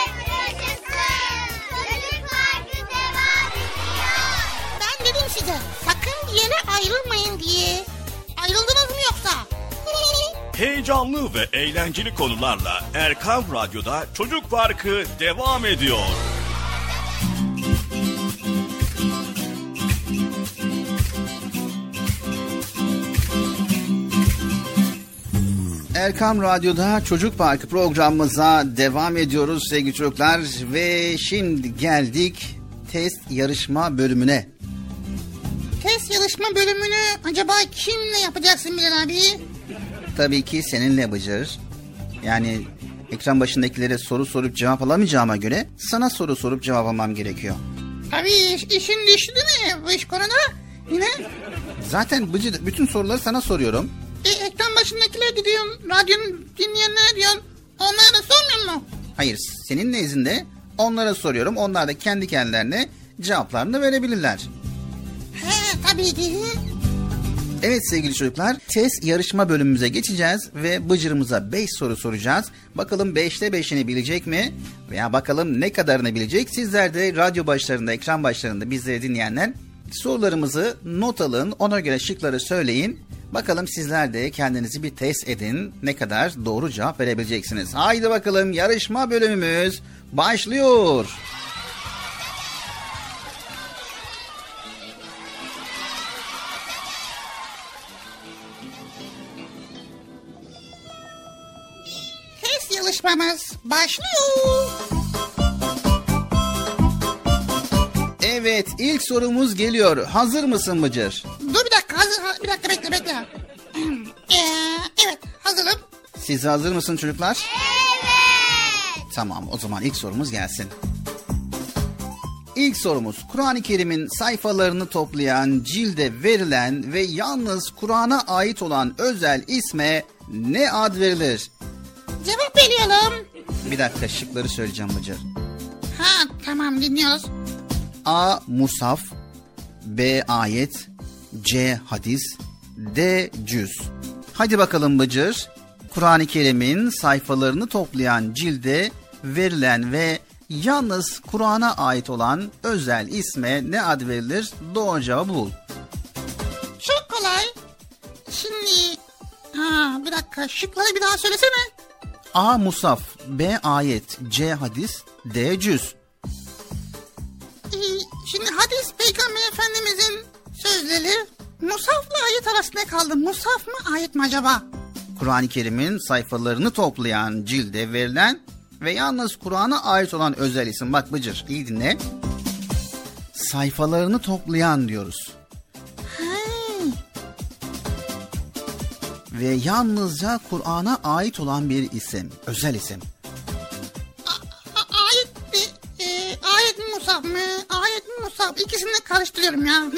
yere ayrılmayın diye. Ayrıldınız mı yoksa? *laughs* Heyecanlı ve eğlenceli konularla Erkam Radyo'da Çocuk Parkı devam ediyor. Erkam Radyo'da Çocuk Parkı programımıza devam ediyoruz sevgili çocuklar. Ve şimdi geldik test yarışma bölümüne. Yarışma bölümünü acaba kimle yapacaksın Bilal abi? Tabii ki seninle Bıcır. Yani ekran başındakilere soru sorup cevap alamayacağıma göre sana soru sorup cevap almam gerekiyor. Tabii iş- işin düştü mi bu iş konuda? Yine Zaten Bıcır bütün soruları sana soruyorum. e, ekran başındakiler diyorsun, radyonun dinleyenler diyorsun. Onlara sormuyor mu? Hayır senin nezdinde onlara soruyorum. Onlar da kendi kendilerine cevaplarını verebilirler. Tabii ki. Evet sevgili çocuklar test yarışma bölümümüze geçeceğiz ve Bıcır'ımıza 5 soru soracağız. Bakalım 5'te 5'ini bilecek mi? Veya bakalım ne kadarını bilecek? Sizler de radyo başlarında, ekran başlarında bizleri dinleyenler sorularımızı not alın. Ona göre şıkları söyleyin. Bakalım sizler de kendinizi bir test edin. Ne kadar doğru cevap verebileceksiniz. Haydi bakalım yarışma bölümümüz başlıyor. Test yarışmamız başlıyor. Evet ilk sorumuz geliyor. Hazır mısın Bıcır? Dur bir dakika hazır, ha- bir dakika bekle bekle. *clears throat* Ee, evet hazırım. Siz hazır mısın çocuklar? Evet. Tamam o zaman ilk sorumuz gelsin. İlk sorumuz Kur'an-ı Kerim'in sayfalarını toplayan, cilde verilen ve yalnız Kur'an'a ait olan özel isme ne ad verilir? Cevap veriyorum. Bir dakika şıkları söyleyeceğim Bıcır. Ha tamam dinliyoruz. A. Musaf B. Ayet C. Hadis D. Cüz Hadi bakalım Bıcır. Kur'an-ı Kerim'in sayfalarını toplayan cilde verilen ve yalnız Kur'an'a ait olan özel isme ne ad verilir? Doğru cevabı bul. Çok kolay. Şimdi ha bir dakika şıkları bir daha söylesene. A. Musaf B. Ayet C. Hadis D. Cüz Ee, Şimdi hadis peygamber efendimizin sözleri Musaf'la ayet arasında kaldı. Musaf mı ayet mi acaba? Kur'an-ı Kerim'in sayfalarını toplayan cilde verilen ve yalnız Kur'an'a ait olan özel isim. Bak Bıcır iyi dinle. Sayfalarını toplayan diyoruz. Ve yalnızca Kur'an'a ait olan bir isim, özel isim. Ayet mi? E, ayet mi Musab mı? Ayet mi Musab? İkisini de karıştırıyorum ya. *laughs*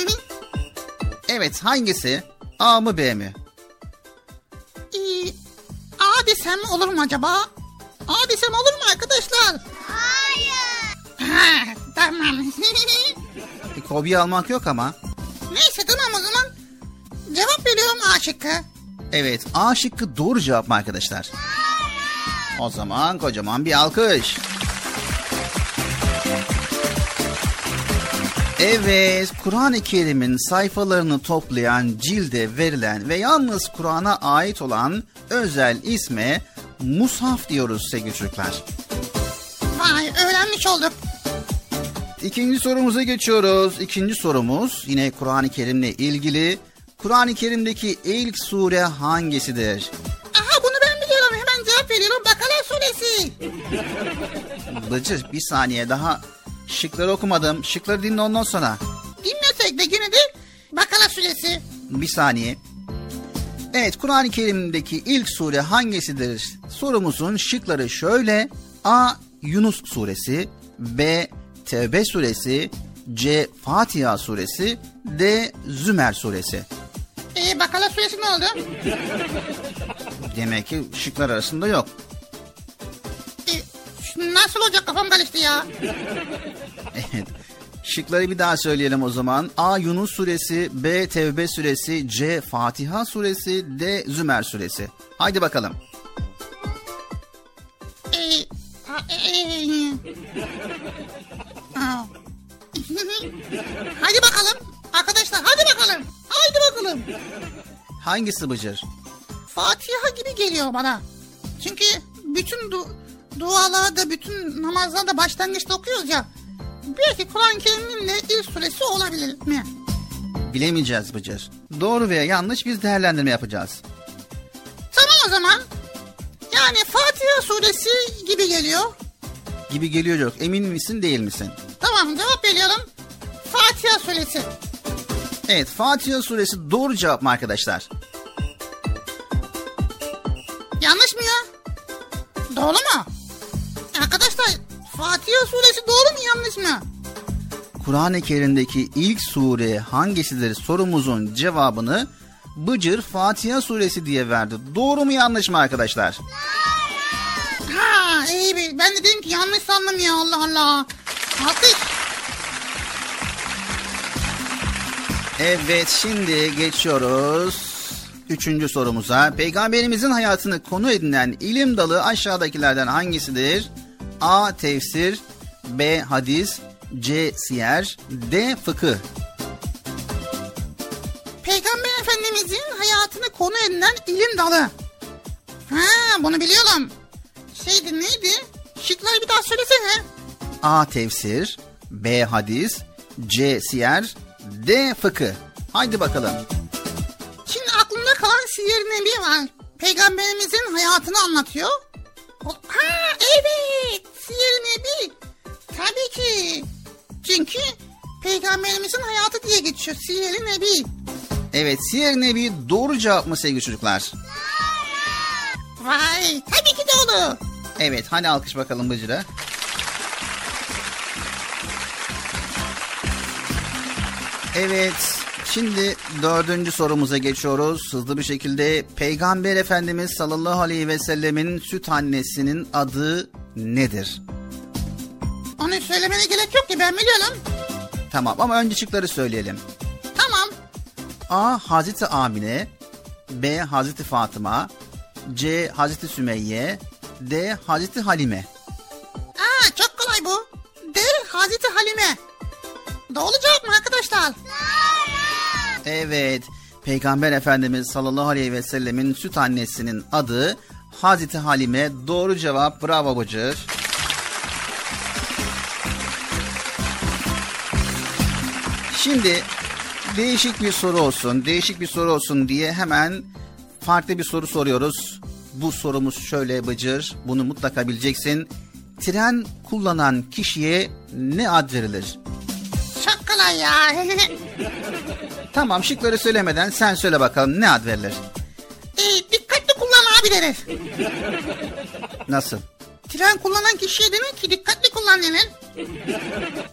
Evet hangisi? A mı B mi? e, A desem olur mu acaba? A desem olur mu arkadaşlar? Hayır. Ha, *laughs* tamam. Kopya almak yok ama. Neyse tamam o zaman. Cevap veriyorum A şıkkı. Evet A şıkkı doğru cevap mı arkadaşlar? O zaman kocaman bir alkış. Evet, Kur'an-ı Kerim'in sayfalarını toplayan, cilde verilen ve yalnız Kur'an'a ait olan özel isme Mushaf diyoruz sevgili çocuklar. Vay öğrenmiş olduk. İkinci sorumuza geçiyoruz. İkinci sorumuz yine Kur'an-ı Kerim'le ilgili. Kur'an-ı Kerim'deki ilk sure hangisidir? Aha bunu ben biliyorum hemen cevap veriyorum. Bakara suresi. Bıcır bir saniye daha şıkları okumadım. Şıkları dinle ondan sonra. Bilmesek de yine de Bakara suresi. Bir saniye. Evet Kur'an-ı Kerim'deki ilk sure hangisidir? Sorumuzun şıkları şöyle. A. Yunus suresi B. Tevbe suresi C. Fatiha suresi D. Zümer suresi. Ee, Bakara suresi ne oldu? Demek ki şıklar arasında yok. Ee, nasıl olacak kafam karıştı ya. Evet. Şıkları bir daha söyleyelim o zaman. A. Yunus suresi, B. Tevbe suresi, C. Fatiha suresi, D. Zümer suresi. Haydi bakalım. Ee, ha, ee, Aa. *laughs* hadi bakalım. Arkadaşlar hadi bakalım. Haydi bakalım. Hangisi Bıcır? Fatiha gibi geliyor bana. Çünkü bütün du- dualarda, bütün namazlarda başlangıçta okuyoruz ya. Belki Kur'an-ı Kerim'in de ilk suresi olabilir mi? Bilemeyeceğiz Bıcır. Doğru veya yanlış biz değerlendirme yapacağız. Tamam o zaman. Yani Fatiha suresi gibi geliyor. Gibi geliyor yok. Emin misin değil misin? Tamam cevap veriyorum. Fatiha suresi. Evet Fatiha suresi doğru cevap mı arkadaşlar? Yanlış mı ya? Doğru mu? Arkadaşlar Fatiha suresi doğru mu yanlış mı? Kur'an-ı Kerim'deki ilk sure hangisidir sorumuzun cevabını Bıcır Fatiha suresi diye verdi. Doğru mu yanlış mı arkadaşlar? Ha iyi bir ben de dedim ki yanlış sandım ya Allah Allah. Alkış. Evet şimdi geçiyoruz üçüncü sorumuza. Peygamberimizin hayatını konu edinen ilim dalı aşağıdakilerden hangisidir? A. Tefsir B. Hadis C. Siyer D. Fıkıh Peygamber Efendimizin hayatını konu edilen ilim dalı. Ha bunu biliyorum. Şeydi neydi? Şıkları bir daha söylesene. A. Tefsir B. Hadis C. Siyer D. Fıkıh Haydi bakalım. Şimdi aklımda kalan Siyer Nebi var. Peygamberimizin hayatını anlatıyor. Ha evet Siyer Nebi. Tabii ki. Çünkü Peygamberimizin hayatı diye geçiyor Siyer Nebi. Evet Siyer Nebi doğru cevap mı sevgili çocuklar? Vay tabii ki doğru. Evet hani alkış bakalım Bıcır'a. Evet şimdi dördüncü sorumuza geçiyoruz. Hızlı bir şekilde Peygamber Efendimiz sallallahu aleyhi ve sellemin süt annesinin adı nedir? Onu söylemene gerek yok ki ben biliyorum. Tamam ama önce şıkları söyleyelim. Tamam. A. Hazreti Amine B. Hazreti Fatıma C. Hazreti Sümeyye D. Hazreti Halime Aa çok kolay bu. D. Hazreti Halime. Doğru cevap mı arkadaşlar? Evet, Peygamber Efendimiz sallallahu aleyhi ve sellemin süt annesinin adı Hazreti Halime. Doğru cevap. Bravo Bıcır. Şimdi değişik bir soru olsun, değişik bir soru olsun diye hemen farklı bir soru soruyoruz. Bu sorumuz şöyle Bıcır, bunu mutlaka bileceksin. Tren kullanan kişiye ne ad verilir? Kolay ya. *laughs* Tamam şıkları söylemeden sen söyle bakalım ne ad verilir? ee, bir deriz. Nasıl? Tren kullanan kişiye denir ki dikkatli kullan denir.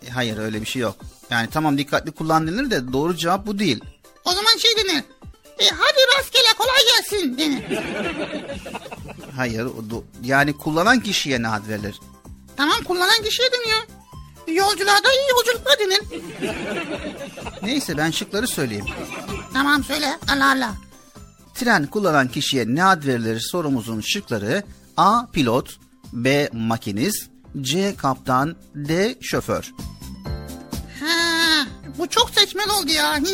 E, hayır öyle bir şey yok. Yani tamam dikkatli kullan denir de doğru cevap bu değil. O zaman şey denir. E, hadi rastgele kolay gelsin denir. Hayır yani kullanan kişiye ne ad verilir? Tamam kullanan kişiye deniyor. Yolcularda iyi yolculuklar denir. Neyse ben şıkları söyleyeyim. Tamam söyle Allah Allah. Tren kullanan kişiye ne ad verilir sorumuzun şıkları A. Pilot B. Makinist C. Kaptan D. Şoför Ha, bu çok seçmeli oldu ya. Hı.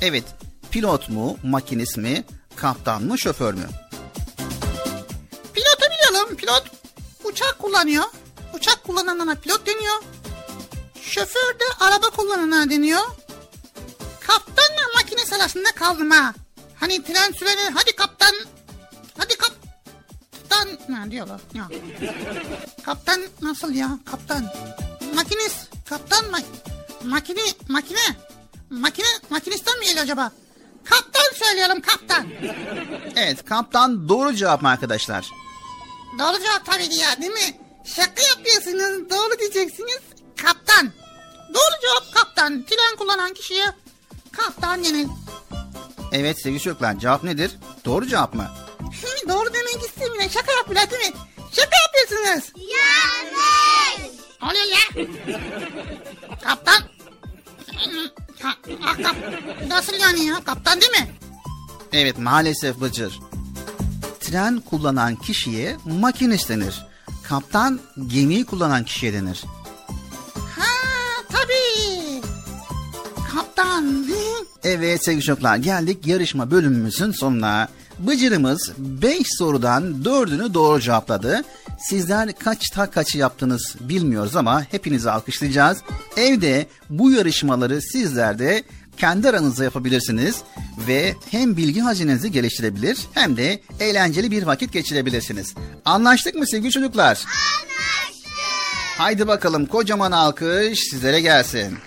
Evet pilot mu makinist mi kaptan mı şoför mü? Pilotu biliyorum. Pilot uçak kullanıyor. Uçak kullananlara pilot deniyor. Şoför de araba kullanana deniyor. Kaptanla makinesi arasında kaldım ha. Hani tren süreni hadi kaptan hadi kaptan ne diyorlar ya. Kaptan nasıl ya kaptan makinist kaptan ma makine makine makine makinistten mi geliyor acaba? Kaptan söylüyorum kaptan. Evet kaptan doğru cevap mı arkadaşlar? Doğru cevap tabii ki ya değil mi? Şaka yapıyorsunuz doğru diyeceksiniz kaptan. Doğru cevap kaptan. Tren kullanan kişiye kaptan denir. Evet sevgili çocuklar cevap nedir? Doğru cevap mı? Hı, doğru demek istemiyorum. Şaka yapıyorlar değil mi? Şaka yapıyorsunuz. Yanlış. Oluyor ya. kaptan. Ha, ha, kap, nasıl yani ya? Kaptan değil mi? Evet maalesef Bıcır. Tren kullanan kişiye makinist denir. Kaptan gemiyi kullanan kişiye denir. Tabii. Kaptan. Evet sevgili çocuklar geldik yarışma bölümümüzün sonuna. Bıcırımız 5 sorudan 4'ünü doğru cevapladı. Sizler kaçta kaçı yaptınız bilmiyoruz ama hepinizi alkışlayacağız. Evde bu yarışmaları sizler de kendi aranızda yapabilirsiniz ve hem bilgi hazinenizi geliştirebilir hem de eğlenceli bir vakit geçirebilirsiniz. Anlaştık mı sevgili çocuklar? Anlaştık. Haydi bakalım kocaman alkış sizlere gelsin.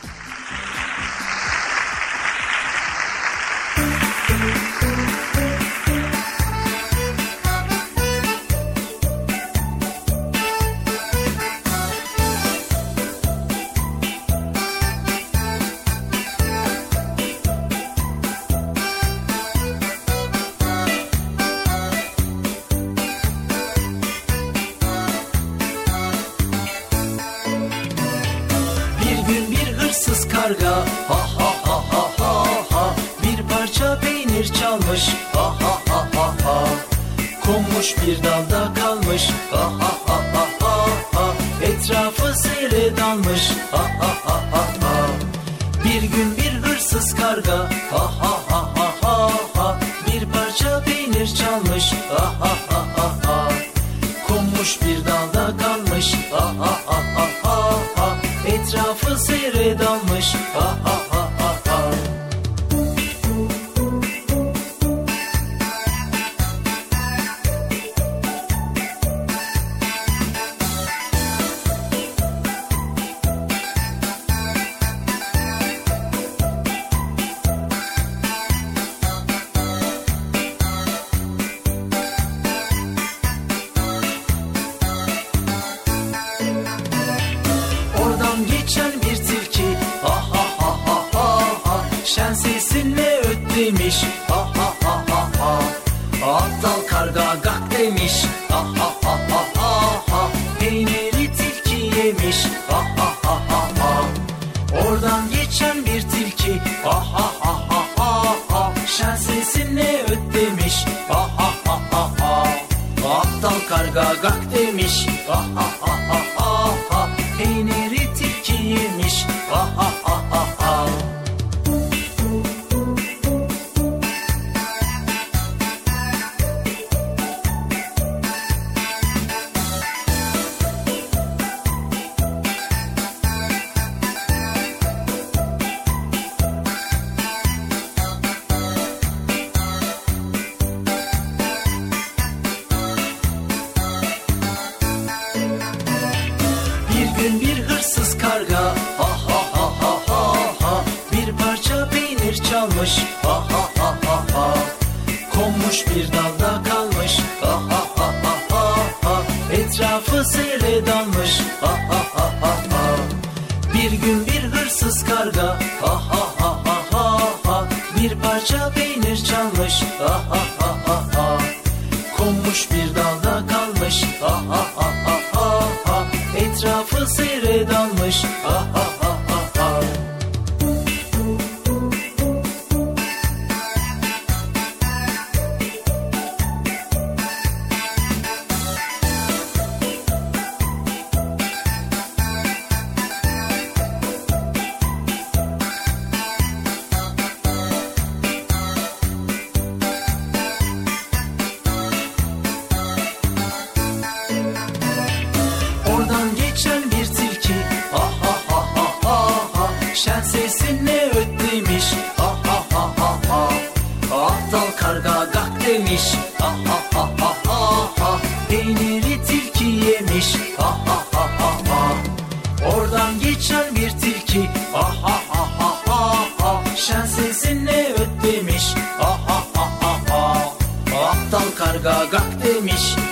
Bir gün bir hırsız karga ha ha ha ha ha ha Bir parça peynir çalmış ha ha ha ha ha Konmuş bir dalda kalmış ha ha ha ha ha Etrafı seyre dalmış ha ha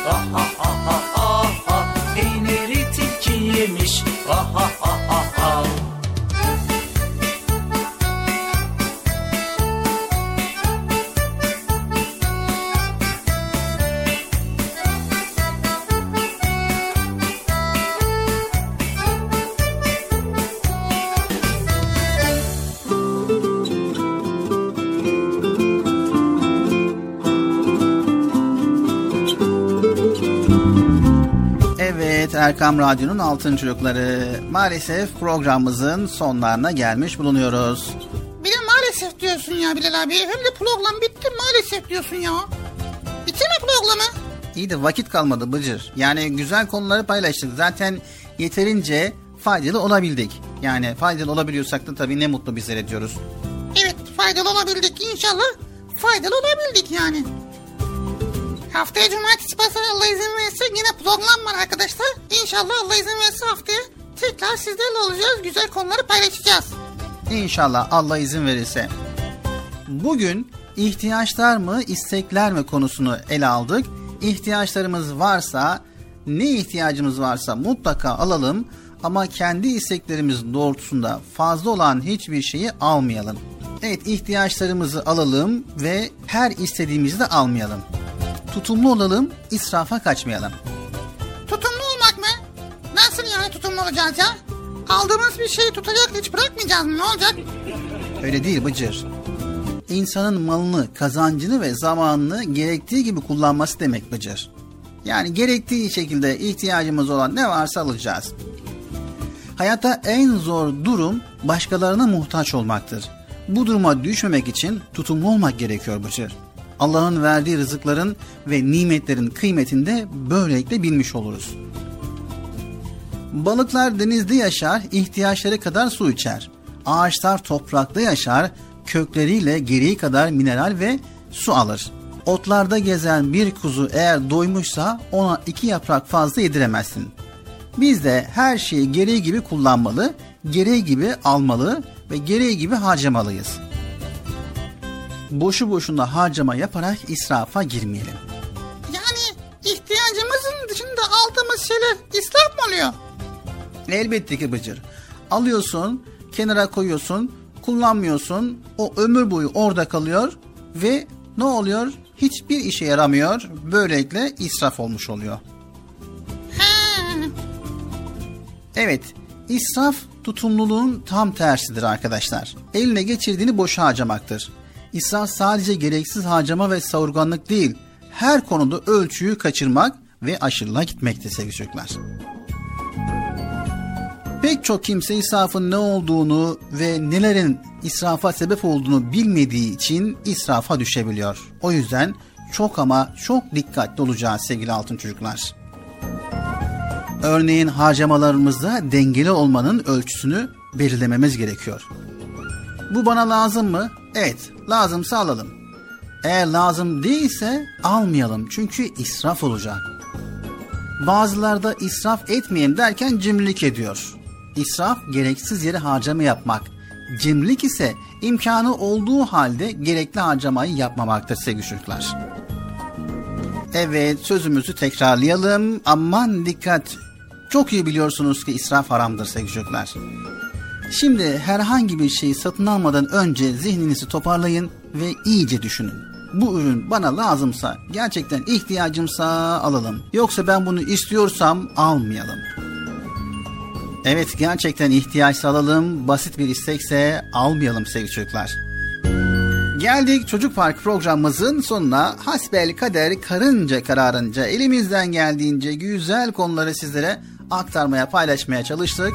demiş ha ha ha Erkam Radyo'nun Altın Çocukları. Maalesef programımızın sonlarına gelmiş bulunuyoruz. Bir de maalesef diyorsun ya Bilal abi. Hem de program bitti maalesef diyorsun ya. Bitti mi programı? İyi de vakit kalmadı Bıcır. Yani güzel konuları paylaştık. Zaten yeterince faydalı olabildik. Yani faydalı olabiliyorsak da tabii ne mutlu bizlere diyoruz. Evet faydalı olabildik inşallah. Faydalı olabildik yani. Haftaya cumartesi pazar Allah izin verirse yine program var arkadaşlar. İnşallah Allah izin verirse haftaya tekrar sizlerle olacağız. Güzel konuları paylaşacağız. İnşallah Allah izin verirse. Bugün ihtiyaçlar mı istekler mi konusunu ele aldık. İhtiyaçlarımız varsa ne ihtiyacımız varsa mutlaka alalım ama kendi isteklerimiz doğrultusunda fazla olan hiçbir şeyi almayalım. Evet ihtiyaçlarımızı alalım ve her istediğimizi de almayalım. Tutumlu olalım, israfa kaçmayalım. Tutumlu olmak mı? Nasıl yani tutumlu olacağız ya? Aldığımız bir şeyi tutacak hiç bırakmayacağız mı? Ne olacak? Öyle değil Bıcır. İnsanın malını, kazancını ve zamanını gerektiği gibi kullanması demek Bıcır. Yani gerektiği şekilde ihtiyacımız olan ne varsa alacağız. Hayatta en zor durum başkalarına muhtaç olmaktır. Bu duruma düşmemek için tutumlu olmak gerekiyor Bıcır. Allah'ın verdiği rızıkların ve nimetlerin kıymetini de böylelikle bilmiş oluruz. Balıklar denizde yaşar, ihtiyaçları kadar su içer. Ağaçlar toprakta yaşar, kökleriyle gereği kadar mineral ve su alır. Otlarda gezen bir kuzu eğer doymuşsa ona iki yaprak fazla yediremezsin. Biz de her şeyi gereği gibi kullanmalı, gereği gibi almalı ve gereği gibi harcamalıyız. Boşu boşuna harcama yaparak israfa girmeyelim. Yani ihtiyacımızın dışında aldığımız şeyler israf mı oluyor? Elbette ki Bıcır. Alıyorsun, kenara koyuyorsun, kullanmıyorsun. O ömür boyu orada kalıyor ve ne oluyor? Hiçbir işe yaramıyor. Böylelikle israf olmuş oluyor. Ha, Evet, israf tutumluluğun tam tersidir arkadaşlar. Eline geçirdiğini boşa harcamaktır. İsraf sadece gereksiz harcama ve savurganlık değil, her konuda ölçüyü kaçırmak ve aşırılığa gitmektir sevgili çocuklar. Pek çok kimse israfın ne olduğunu ve nelerin israfa sebep olduğunu bilmediği için israfa düşebiliyor. O yüzden çok ama çok dikkatli olacağız sevgili altın çocuklar. Örneğin harcamalarımızda dengeli olmanın ölçüsünü belirlememiz gerekiyor. Bu bana lazım mı? Evet, lazımsa alalım. Eğer lazım değilse almayalım çünkü israf olacak. Bazılarda israf etmeyelim derken cimrilik ediyor. İsraf gereksiz yere harcama yapmak. Cimrilik ise imkanı olduğu halde gerekli harcamayı yapmamaktır sevgili çocuklar. Evet sözümüzü tekrarlayalım. Aman dikkat. Çok iyi biliyorsunuz ki israf haramdır sevgili çocuklar. Şimdi herhangi bir şeyi satın almadan önce zihninizi toparlayın ve iyice düşünün. Bu ürün bana lazımsa, gerçekten ihtiyacımsa alalım. Yoksa ben bunu istiyorsam almayalım. Evet gerçekten ihtiyaçsa alalım, basit bir istekse almayalım sevgili çocuklar. Geldik Çocuk Park programımızın sonuna. Hasbel kader karınca kararınca elimizden geldiğince güzel konuları sizlere aktarmaya paylaşmaya çalıştık.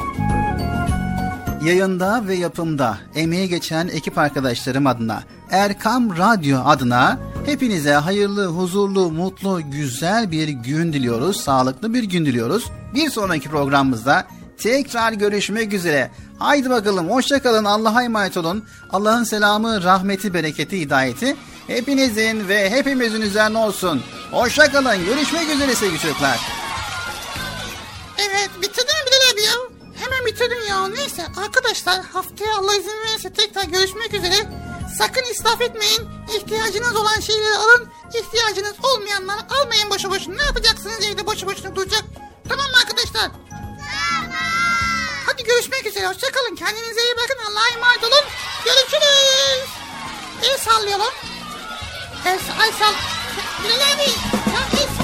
Yayında ve yapımda emeği geçen ekip arkadaşlarım adına Erkam Radyo adına hepinize hayırlı, huzurlu, mutlu, güzel bir gün diliyoruz. Sağlıklı bir gün diliyoruz. Bir sonraki programımızda tekrar görüşmek üzere. Haydi bakalım hoşçakalın Allah'a emanet olun. Allah'ın selamı, rahmeti, bereketi, hidayeti hepinizin ve hepimizin üzerine olsun. Hoşçakalın görüşmek üzere sevgili çocuklar. Evet bitirdin Hemen bitirdin ya. Neyse arkadaşlar haftaya Allah izin verirse tekrar görüşmek üzere. Sakın israf etmeyin. İhtiyacınız olan şeyleri alın. İhtiyacınız olmayanları almayın boşu boşuna. Ne yapacaksınız evde boşu boşuna duracak? Tamam mı arkadaşlar? Hadi görüşmek üzere. Hoşçakalın. Kendinize iyi bakın. Allah'a emanet olun. Görüşürüz. El sallayalım. El, el sall... Bilal. Ya el sallıyorsun.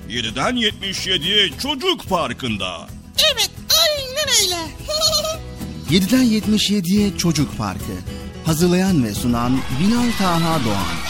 7'den 77'ye Çocuk Parkı'nda. Evet aynen öyle. *laughs* 7'den 77'ye Çocuk Parkı. Hazırlayan ve sunan Bilal Taha Doğan.